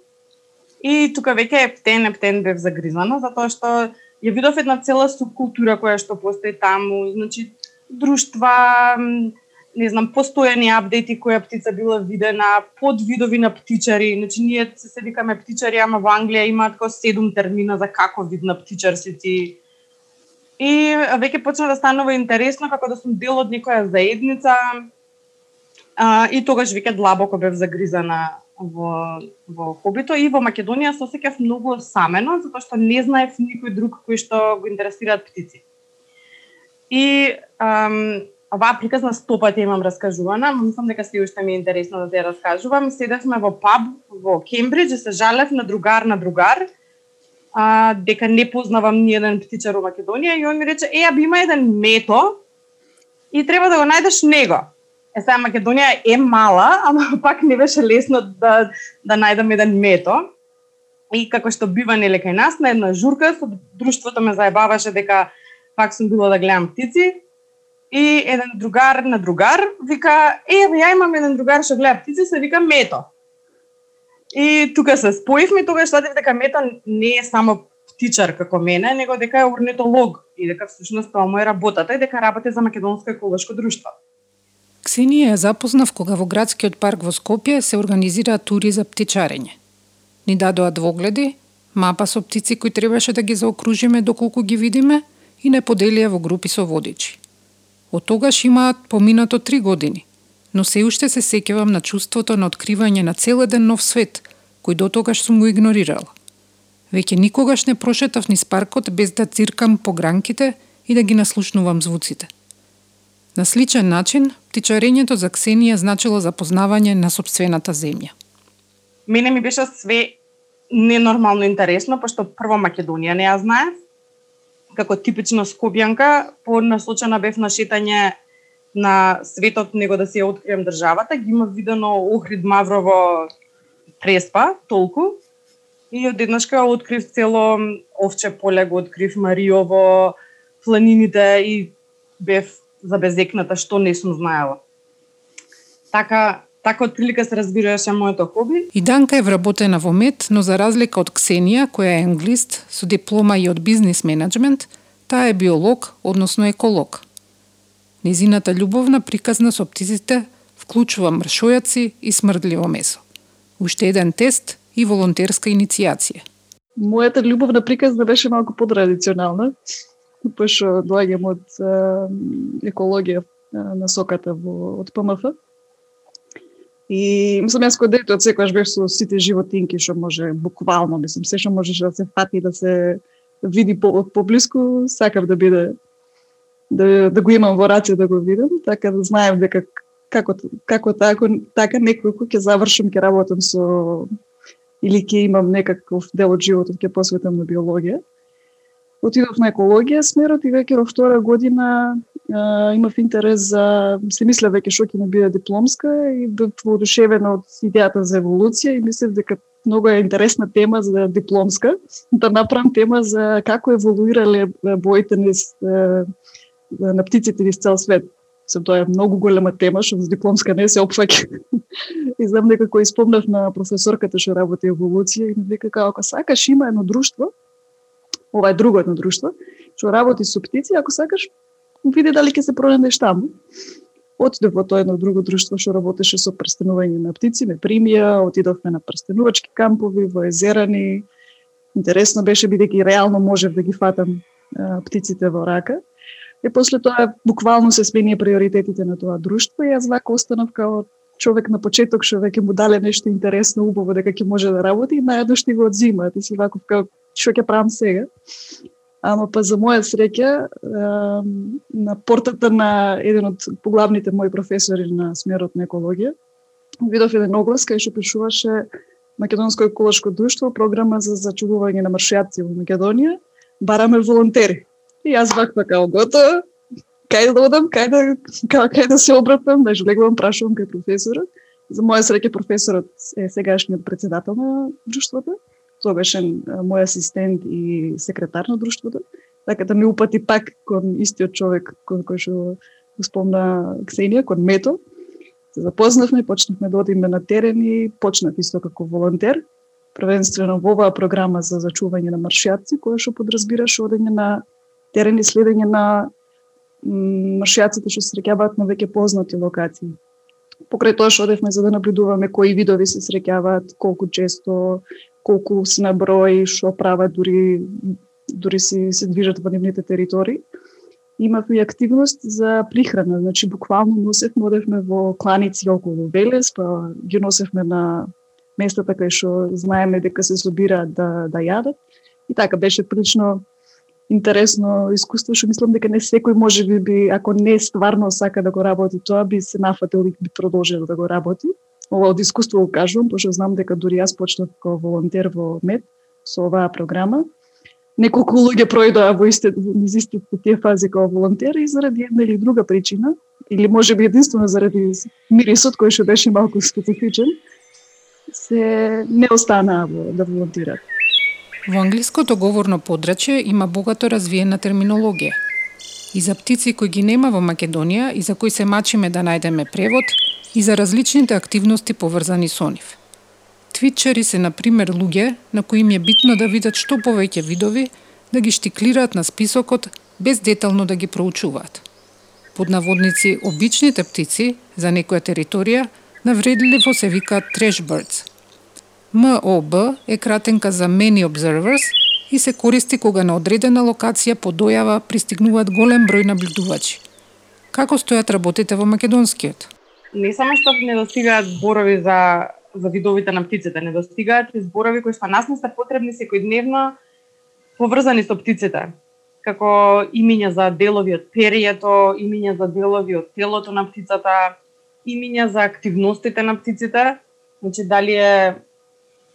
И тука веќе е птен, е птен бев загризана затоа што ја видов една цела субкултура која што постои таму, значи друштва, не знам, постојани апдети која птица била видена, подвидови на птичари, значи ние се се викаме птичари, ама во Англија имаат како седум термина за како вид на птичар си ти. И веќе почна да станува интересно како да сум дел од некоја заедница. А, и тогаш веќе длабоко бев загризана во во хобито и во Македонија се осеќав многу самено затоа што не знаев никој друг кој што го интересираат птици. И ам, оваа приказна стопати имам раскажувана, но мислам дека се уште ми е интересно да те раскажувам. Седевме во паб во Кембридж и се жалев на другар на другар, а, дека не познавам ни еден птичар во Македонија и он ми рече, е, би има еден мето и треба да го најдеш него. Е, сега Македонија е мала, ама пак не беше лесно да, да најдам еден мето. И како што бива нели кај нас, на една журка, со друштвото ме заебаваше дека пак сум била да гледам птици, И еден другар на другар вика, е, ја имам еден другар што гледа птици, се вика Мето. И тука се споивме, тогаш сватив дека Мето не е само птичар како мене, него дека е орнитолог и дека всушност тоа му е работата и дека работи за Македонско еколошко друштво. Ксенија ја запознав кога во градскиот парк во Скопје се организира тури за птичарење. Ни дадоа двогледи, мапа со птици кои требаше да ги заокружиме доколку ги видиме и не поделија во групи со водичи. Од тогаш имаат поминато три години, но се уште се сеќавам на чувството на откривање на цел еден нов свет, кој до тогаш сум го игнорирала. Веќе никогаш не прошетав низ паркот без да циркам по гранките и да ги наслушнувам звуците. На сличен начин, птичарењето за Ксенија значило запознавање на собствената земја. Мене ми беше све ненормално интересно, пошто прво Македонија не ја знаев, како типична скопјанка, понасочена бев на шетање на светот, него да се открием државата. Ги има видено Охрид Маврово Преспа, толку. И одеднашка открив цело овче поле, го открив Мариово, планините и бев забезекната што не сум знаела. Така, така од прилика се разбираше моето хоби. И Данка е вработена во мед, но за разлика од Ксенија, која е англист со диплома и од бизнес менеджмент, таа е биолог, односно еколог. Незината љубовна приказна со птиците вклучува мршојаци и смрдливо месо. Уште еден тест и волонтерска иницијација. Мојата љубовна приказна беше малку потрадиционална, пошто доаѓам од екологија на соката во, од ПМФ. И мислам јас кој дете од секогаш бев со сите животинки што може буквално, мислам, се што можеше да се фати да се види по, поблиску, сакав да биде да, да го имам во раце да го видам, така да знаев дека како како така така неколку ќе завршам ќе работам со или ќе имам некаков дел од животот ќе посветам на биологија. Отидов на екологија смерот и веќе во втора година а, имав интерес за, се мисля веќе што ќе ми биде дипломска и бев воодушевена од идејата за еволуција и мислев дека многу е интересна тема за дипломска, да направам тема за како еволуирале боите низ на птиците низ цел свет. Се тоа е многу голема тема што за дипломска не се опфаќа. и знам дека кој спомнав на професорката што работи еволуција и ми вика како сакаш има едно друштво, ова е друго едно друштво, што работи со птици, ако сакаш види дали ќе се пронајдеш таму. Отидов во тоа едно друго друштво што работеше со прстенување на птици, ме примија, отидовме на прстенувачки кампови во Езерани. Интересно беше бидејќи реално можев да ги фатам а, птиците во рака. И после тоа буквално се сменија приоритетите на тоа друштво и јас вака останав како човек на почеток што веќе му дале нешто интересно, убаво дека ќе може да работи и наедно што го одзима. Ти си ваков како што ќе правам сега. Ама па за моја среќа, на портата на еден од поглавните мои професори на смерот на екологија, видов еден оглас кај што пишуваше Македонско еколошко друштво, програма за зачувување на маршијаци во Македонија, бараме волонтери. И јас ваква као готова, кај да одам, кај да, кај, кај да се обратам, да жлегувам, прашувам кај професорот. За моја среќа професорот е сегашниот председател на друштвото тогашен мој асистент и секретар на друштвото, така да ми упати пак кон истиот човек кон кој што го спомна Ксенија, кон Мето. Се запознавме, почнавме да одиме на терен и почнав исто како волонтер, првенствено во оваа програма за зачување на маршијаци, која што подразбираше одење на терен и следење на маршијаците што се среќаваат на веќе познати локации. Покрај тоа што одевме за да наблюдуваме кои видови се среќаваат, колку често, колку се на број, што прават, дури, дури си се движат во нивните територии. Имавме и активност за прихрана, значи буквално носевме, одевме во кланици околу Велес, па ги носевме на местата кај што знаеме дека се собираат да да јадат. И така беше прилично интересно искуство, што мислам дека не секој може би, би ако не стварно сака да го работи тоа, би се нафатил и би продолжил да го работи. Ова од искуство го кажувам, пошто знам дека дури јас почнав како волонтер во МЕД со оваа програма. Неколку луѓе пројдоа во исти, низ истите тие фази како волонтери и заради една или друга причина, или може би единствено заради мирисот кој што беше малку специфичен, се не останаа во, да волонтираат. Во англиското говорно подрачје има богато развиена терминологија. И за птици кои ги нема во Македонија и за кои се мачиме да најдеме превод, и за различните активности поврзани со нив. Твитчери се, на пример, луѓе на кои им е битно да видат што повеќе видови, да ги штиклираат на списокот без детално да ги проучуваат. Под наводници, обичните птици за некоја територија навредливо се викаат trash birds – МОБ е кратенка за Many Observers и се користи кога на одредена локација по дојава пристигнуваат голем број наблюдувачи. Како стојат работите во македонскиот? Не само што не достигаат зборови за за видовите на птиците, не достигаат и зборови кои што нас не се потребни секојдневно поврзани со птиците како имиња за делови од перието, имиња за делови од телото на птицата, имиња за активностите на птиците, значи дали е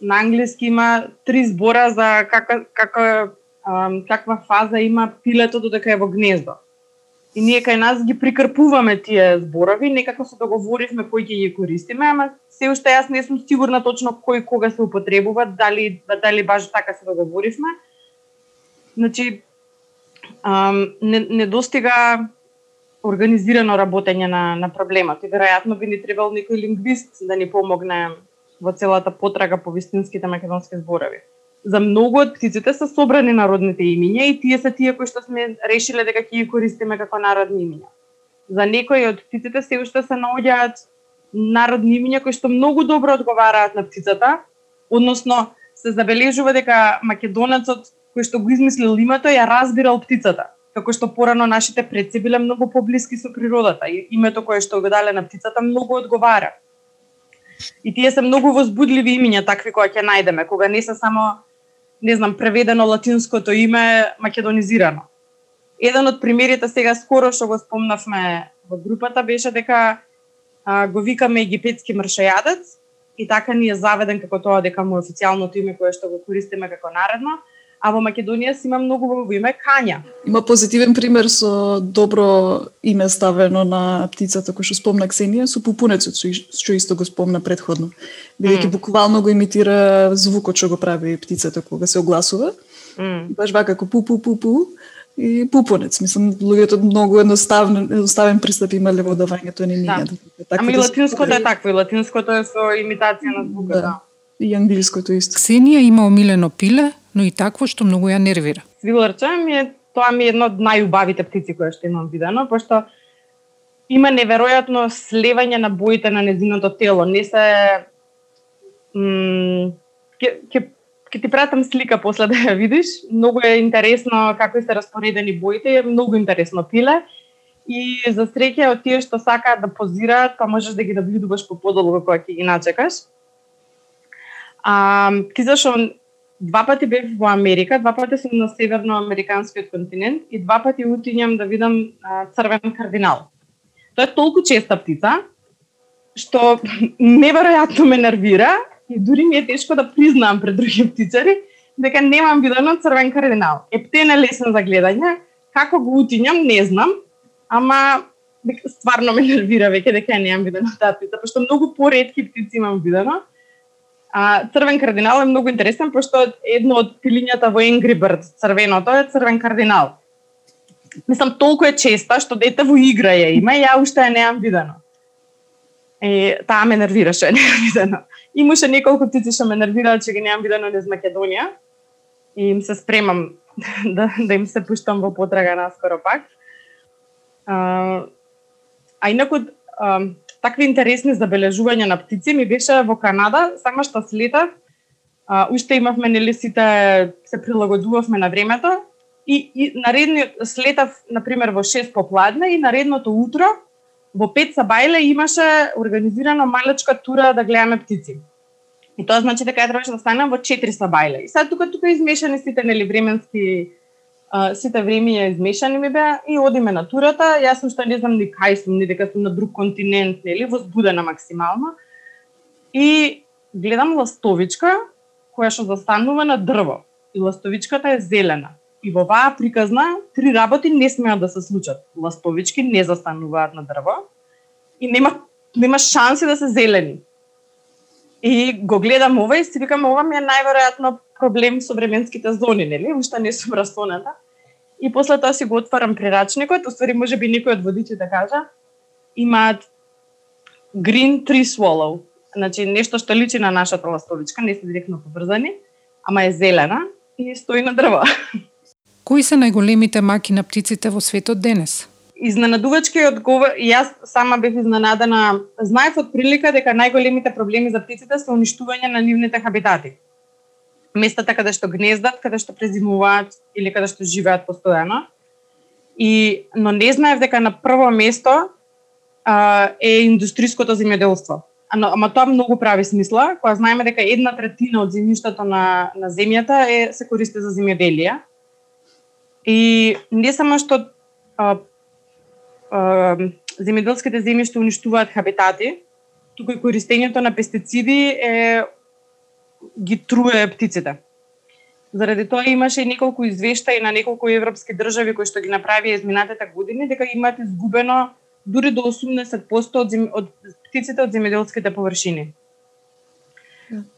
на англиски има три збора за кака, кака, ам, каква фаза има пилето додека е во гнездо. И ние кај нас ги прикрпуваме тие зборови, некако се договоривме кои ќе ги користиме, ама се уште јас не сум сигурна точно кој кога се употребуваат, дали дали баш така се договоривме. Значи ам, не, не достига организирано работење на, на проблемот и веројатно би ни требал некој лингвист да ни помогне во целата потрага по вистинските македонски зборови. За многу од птиците се собрани народните имиња и тие се тие кои што сме решиле дека ќе ги користиме како народни имиња. За некои од птиците се уште се наоѓаат народни имиња кои што многу добро одговараат на птицата, односно се забележува дека македонецот кој што го измислил името ја разбирал птицата, како што порано нашите предци биле многу поблиски со природата и името кое што го дале на птицата многу одговара. И тие се многу возбудливи имиња такви кои ќе најдеме, кога не се само не знам преведено латинското име македонизирано. Еден од примерите сега скоро што го спомнавме во групата беше дека а, го викаме египетски мршајадец и така ни е заведен како тоа дека му официјалното име кое што го користиме како наредно а во Македонија си има многу во име Кања. Има позитивен пример со добро име ставено на птицата кој што спомна Ксенија со пупунецот што исто го спомна предходно. Бидејќи mm. буквално го имитира звукот што го прави птицата кога се огласува. Mm. Баш вака како пу пу пу пу и пупунец. Мислам, луѓето многу едноставен, едноставен пристап имале во давањето на имиња. Да. Ама и латинското е такво, и латинското е со имитација на звукот. Да. да. И англиското исто. Ксенија има омилено пиле, но и такво што многу ја нервира. Свиларча ми е тоа ми е едно од најубавите птици кои што имам видено, пошто има неверојатно слевање на боите на незиното тело. Не се ке, ке, ке ти пратам слика после да ја видиш. Многу е интересно како се распоредени боите, е многу интересно пиле. И за среќа од тие што сакаат да позираат, па можеш да ги наблюдуваш по подолго кога ќе ги начекаш. А, ти зашо два пати бев во Америка, два пати сум на северноамериканскиот континент и два пати утињам да видам а, црвен кардинал. Тоа е толку честа птица, што неверојатно ме нервира и дури ми е тешко да признаам пред други птичари дека немам видено црвен кардинал. Ептен е лесен за гледање, како го утињам не знам, ама стварно ме нервира веќе дека немам видено таа птица, пошто многу поредки птици имам видено А, црвен кардинал е многу интересен, пошто едно од пилињата во Angry Birds, црвеното е црвен кардинал. Мислам, толку е честа, што дете во игра ја има, ја уште ја неам видено. Е, таа ме нервираше, неам видено. Имаше неколку птици што ме нервираа, че ги неам видено низ Македонија. И им се спремам да, да им се пуштам во потрага наскоро пак. А, а инаку, такви интересни забележувања на птици ми беше во Канада, само што слетав, а, уште имавме нели сите се прилагодувавме на времето и, и наредниот слетав на пример во 6 попладне и наредното утро во 5 сабајле имаше организирано малечка тура да гледаме птици. И тоа значи дека ја требаше да станам во 400 бајле. И сега тука тука измешани сите нели временски а, сите времиња измешани ми беа и одиме на турата. Јас сум што не знам ни кај сум, ни дека сум на друг континент, нели, возбудена максимално. И гледам ластовичка која што застанува на дрво. И ластовичката е зелена. И во оваа приказна три работи не смеат да се случат. Ластовички не застануваат на дрво и нема нема шанси да се зелени. И го гледам ова и си викам ова ми е најверојатно проблем со временските зони, нели? Уште не сум расоната. И после тоа си го отварам прирачникот, уствари може би некој од водичите кажа, имаат green tree swallow, значи нешто што личи на нашата ластовичка, не се директно поврзани, ама е зелена и стои на дрво. Кои се најголемите маки на птиците во светот денес? Изненадувачки одговор, јас сама бев изненадана. Знаев од прилика дека најголемите проблеми за птиците се уништување на нивните хабитати. Местата така каде што гнездат, каде што презимуваат или каде што живеат постојано. И но не знаев дека на прво место а, е индустриското земјоделство. Ано, ама тоа многу прави смисла, кога знаеме дека една третина од земјиштето на, на земјата е се користи за земјоделие. И не само што а, земјоделските земјишта уништуваат хабитати, туку и користењето на пестициди е ги труе птиците. Заради тоа имаше и неколку извештаи на неколку европски држави кои што ги направија изминатата години дека имаат изгубено дури до 80% од, зем... од птиците од земјоделските површини.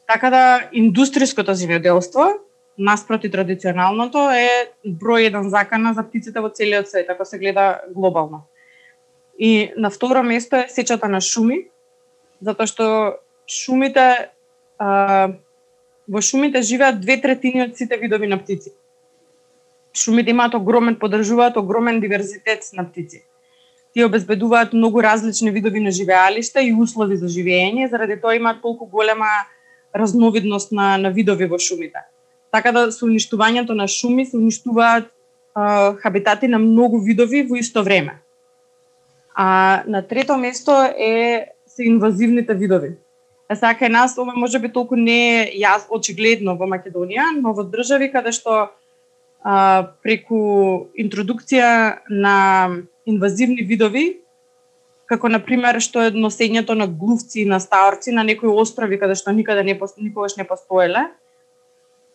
Така да индустријското земјоделство наспроти традиционалното е број еден закана за птиците во целиот свет, ако се гледа глобално. И на второ место е сечата на шуми, затоа што шумите а, во шумите живеат две третини од сите видови на птици. Шумите имаат огромен подржуваат огромен диверзитет на птици. Тие обезбедуваат многу различни видови на живеалишта и услови за живење, заради тоа имаат толку голема разновидност на, на видови во шумите. Така да со уништувањето на шуми се уништуваат а, хабитати на многу видови во исто време. А на трето место е се инвазивните видови. Е сега кај нас ова може би толку не е јас очигледно во Македонија, но во држави каде што а, преку интродукција на инвазивни видови, како на пример што е носењето на глувци и на стаорци на некои острови каде што никаде не никогаш не постоеле,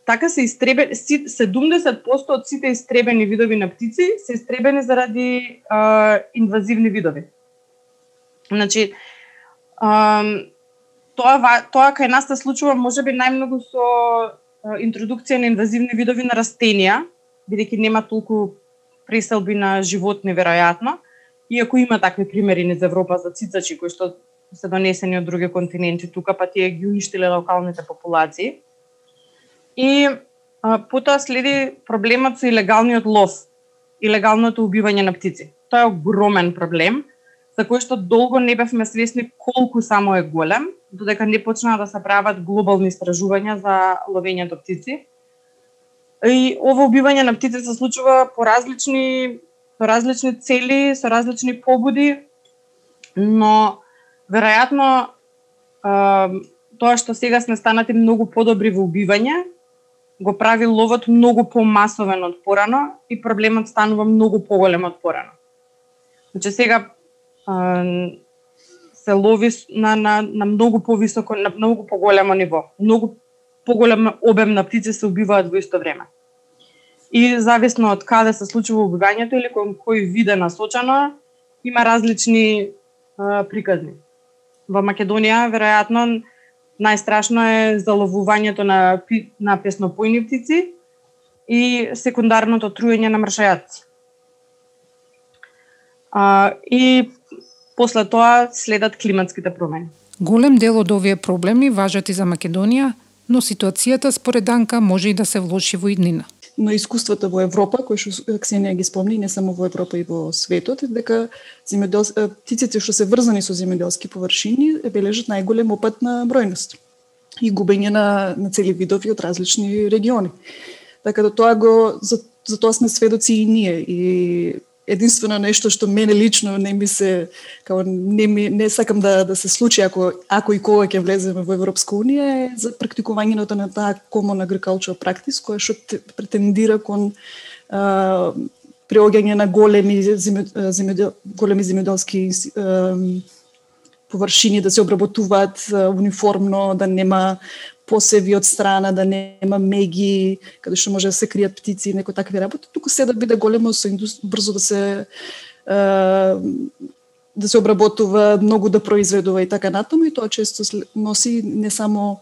така се истребени 70% од сите истребени видови на птици се истребени заради а, инвазивни видови. Значи, а, тоа тоа кај нас се случува можеби најмногу со интродукција на инвазивни видови на растенија, бидејќи нема толку преселби на животни веројатно, иако има такви примери низ Европа за цицачи кои што се донесени од други континенти тука, па тие ги уништиле локалните популации. И а, потоа следи проблемот со илегалниот лов, илегалното убивање на птици. Тоа е огромен проблем, за кој што долго не бевме свесни колку само е голем, додека не почнаа да се прават глобални истражувања за ловењето птици. И ово убивање на птици се случува по различни со различни цели, со различни побуди, но веројатно тоа што сега сме станати многу подобри во убивање, го прави ловот многу помасовен од порано и проблемот станува многу поголем од порано. Значи сега се лови на, на, на многу повисоко, на многу поголемо ниво. Многу поголем обем на птици се убиваат во исто време. И зависно од каде се случува убивањето или кон кој вид е насочено, има различни а, приказни. Во Македонија, веројатно, најстрашно е заловувањето на, на песнопојни птици и секундарното труење на мршајаци. А, и после тоа следат климатските промени. Голем дел од овие проблеми важат и за Македонија, но ситуацијата според Данка може и да се влоши во иднина но искуствата во Европа, кои што Ксенија ги спомни, не само во Европа и во светот, дека земјодел... птиците што се врзани со земјоделски површини бележат најголем опат на бројност и губење на, на цели видови од различни региони. Така да тоа го, за, за тоа сме сведоци и ние. И единствено нешто што мене лично не ми се како не ми не сакам да да се случи ако ако и кога ќе влеземе во Европска унија е за практикувањето на таа common agricultural practice која што претендира кон а, преоѓање на големи земјодел, големи земјоделски површини да се обработуваат униформно, да нема посеви од страна, да нема меги, каде што може да се кријат птици и некои такви работи, туку се да биде големо со индус... брзо да се да се обработува, многу да произведува и така натаму и тоа често носи не само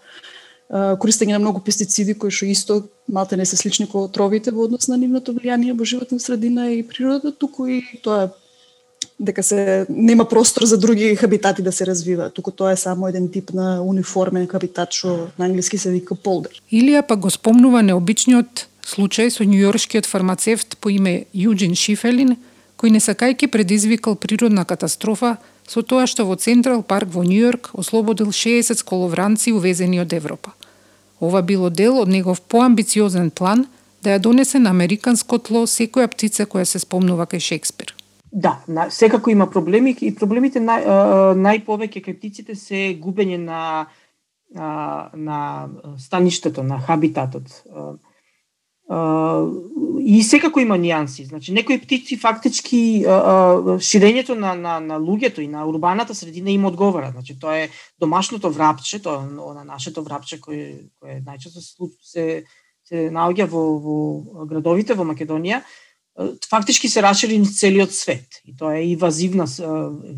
користење на многу пестициди кои што исто малте не се слични кои отровите во однос на нивното влијание во животна средина и природа, туку и тоа дека се нема простор за други хабитати да се развива, туку тоа е само еден тип на униформен хабитат што на англиски се вика полдер. Илија па го спомнува необичниот случај со њујоршкиот фармацевт по име Јуджин Шифелин, кој не сакајќи предизвикал природна катастрофа со тоа што во Централ парк во Њујорк ослободил 60 сколовранци увезени од Европа. Ова било дел од негов поамбициозен план да ја донесе на американско тло секоја птица која се спомнува кај Шекспир. Да, на, секако има проблеми и проблемите нај, најповеќе кај птиците се губење на на стаништето, на хабитатот. И секако има нијанси. Значи, некои птици фактички ширењето на, на, на луѓето и на урбаната средина им одговара. Значи, тоа е домашното врапче, тоа е на нашето врапче кое, кое најчесто се, се наоѓа во, во градовите во Македонија фактички се расшири низ целиот свет. И тоа е инвазивна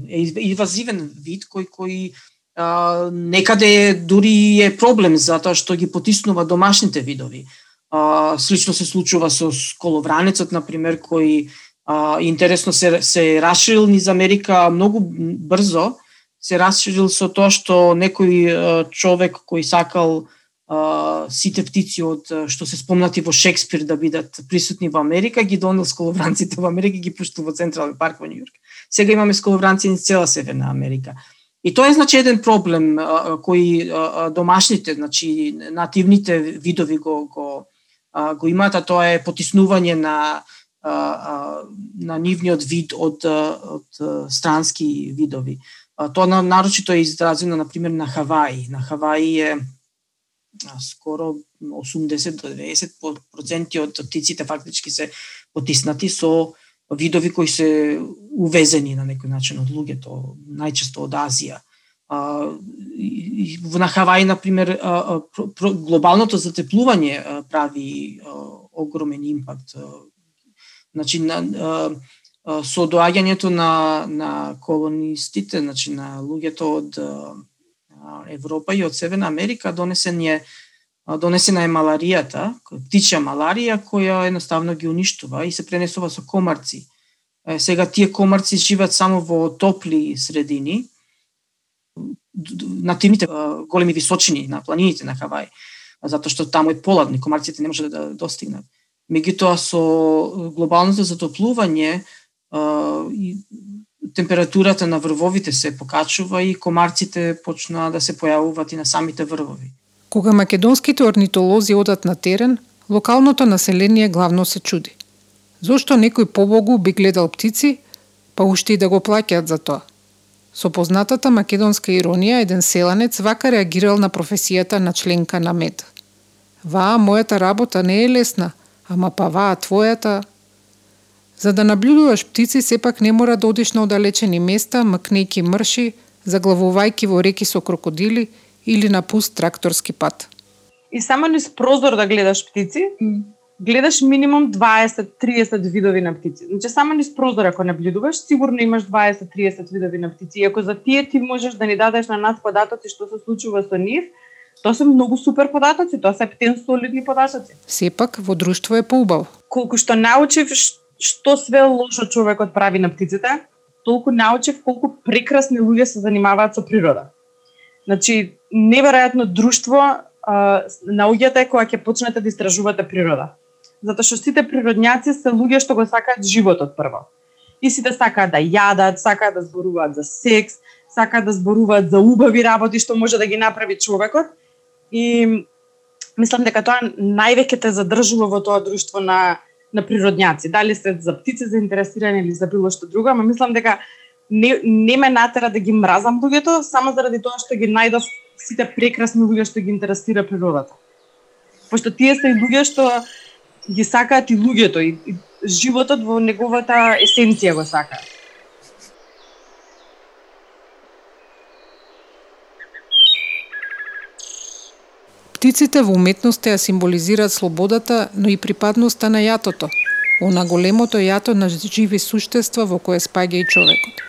е инвазивен вид кој кој а, некаде дури е проблем затоа што ги потиснува домашните видови. А, слично се случува со коловранецот на пример кој а, интересно се се расширил низ Америка многу брзо, се расширил со тоа што некој човек кој сакал сите птици од што се спомнати во Шекспир да бидат присутни во Америка, ги донел сколовранците во Америка и ги пуштил во Централен парк во Њујорк. Сега имаме сколовранци низ цела Северна Америка. И тоа е значи еден проблем кој домашните, значи нативните видови го го го имаат, а тоа е потиснување на на нивниот вид од од странски видови. Тоа нарочито е изразено на пример на Хаваи. На Хаваи е скоро 80 до 90 проценти од птиците фактички се потиснати со видови кои се увезени на некој начин од луѓето, најчесто од Азија. на Хавај например глобалното затеплување прави огромен импакт. Значи, на, со доаѓањето на, на колонистите, значи на луѓето од Европа и од Северна Америка донесен е донесена е маларијата, птичја маларија која едноставно ги уништува и се пренесува со комарци. Сега тие комарци живеат само во топли средини, на тимите големи височини на планините на Хавај, затоа што таму е поладни, комарците не може да достигнат. Меѓутоа со глобалното затоплување температурата на врвовите се покачува и комарците почнаа да се појавуваат и на самите врвови. Кога македонските орнитолози одат на терен, локалното население главно се чуди. Зошто некој побогу би гледал птици, па уште и да го плаќаат за тоа? Со познатата македонска иронија, еден селанец вака реагирал на професијата на членка на МЕД. Ваа, мојата работа не е лесна, ама па ваа, твојата, За да наблюдуваш птици, сепак не мора да одиш на одалечени места, макнејки мрши, заглавувајки во реки со крокодили или на пуст тракторски пат. И само низ прозор да гледаш птици, гледаш минимум 20-30 видови на птици. Значи само низ прозор ако наблюдуваш, сигурно имаш 20-30 видови на птици. И ако за тие ти можеш да ни дадеш на нас податоци што се случува со нив, тоа се многу супер податоци, тоа се птен солидни податоци. Сепак во друштво е поубаво. Колку што научив што све лошо човекот прави на птиците, толку научив колку прекрасни луѓе се занимаваат со природа. Значи, неверојатно друштво а, наоѓате кога ќе почнете да истражувате природа. Затоа што сите природњаци се луѓе што го сакаат животот прво. И сите сакаат да јадат, сакаат да зборуваат за секс, сакаат да зборуваат за убави работи што може да ги направи човекот. И мислам дека тоа највеќе те задржува во тоа друштво на на природњаци. Дали се за птици заинтересирани или за било што друго, ама мислам дека не, не ме натера да ги мразам луѓето, само заради тоа што ги најдов сите прекрасни луѓе што ги интересира природата. Пошто тие се и луѓе што ги сакаат и луѓето и, и животот во неговата есенција го сакаат. Птиците во уметноста ја символизираат слободата, но и припадноста на јатото, она големото јато на живи суштества во кое спаѓа и човекот.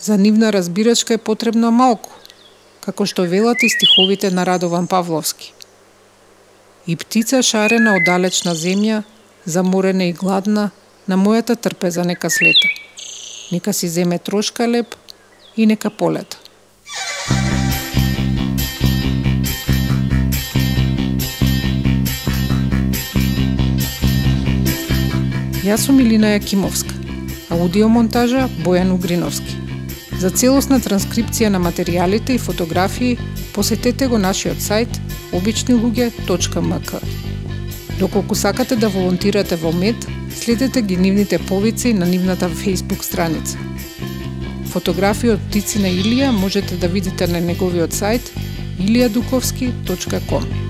За нивна разбирачка е потребно малку, како што велат и стиховите на Радован Павловски. И птица шарена од далечна земја, заморена и гладна, на мојата трпеза нека слета. Нека си земе трошка леп и нека полета. Јас сум Илина Јакимовска, аудиомонтажа Бојан Угриновски. За целосна транскрипција на материјалите и фотографии посетете го нашиот сајт обичнилуѓе.мк. Доколку сакате да волонтирате во МЕД, следете ги нивните повици на нивната Facebook страница. Фотографии од птици на Илија можете да видите на неговиот сајт iliadukovski.com.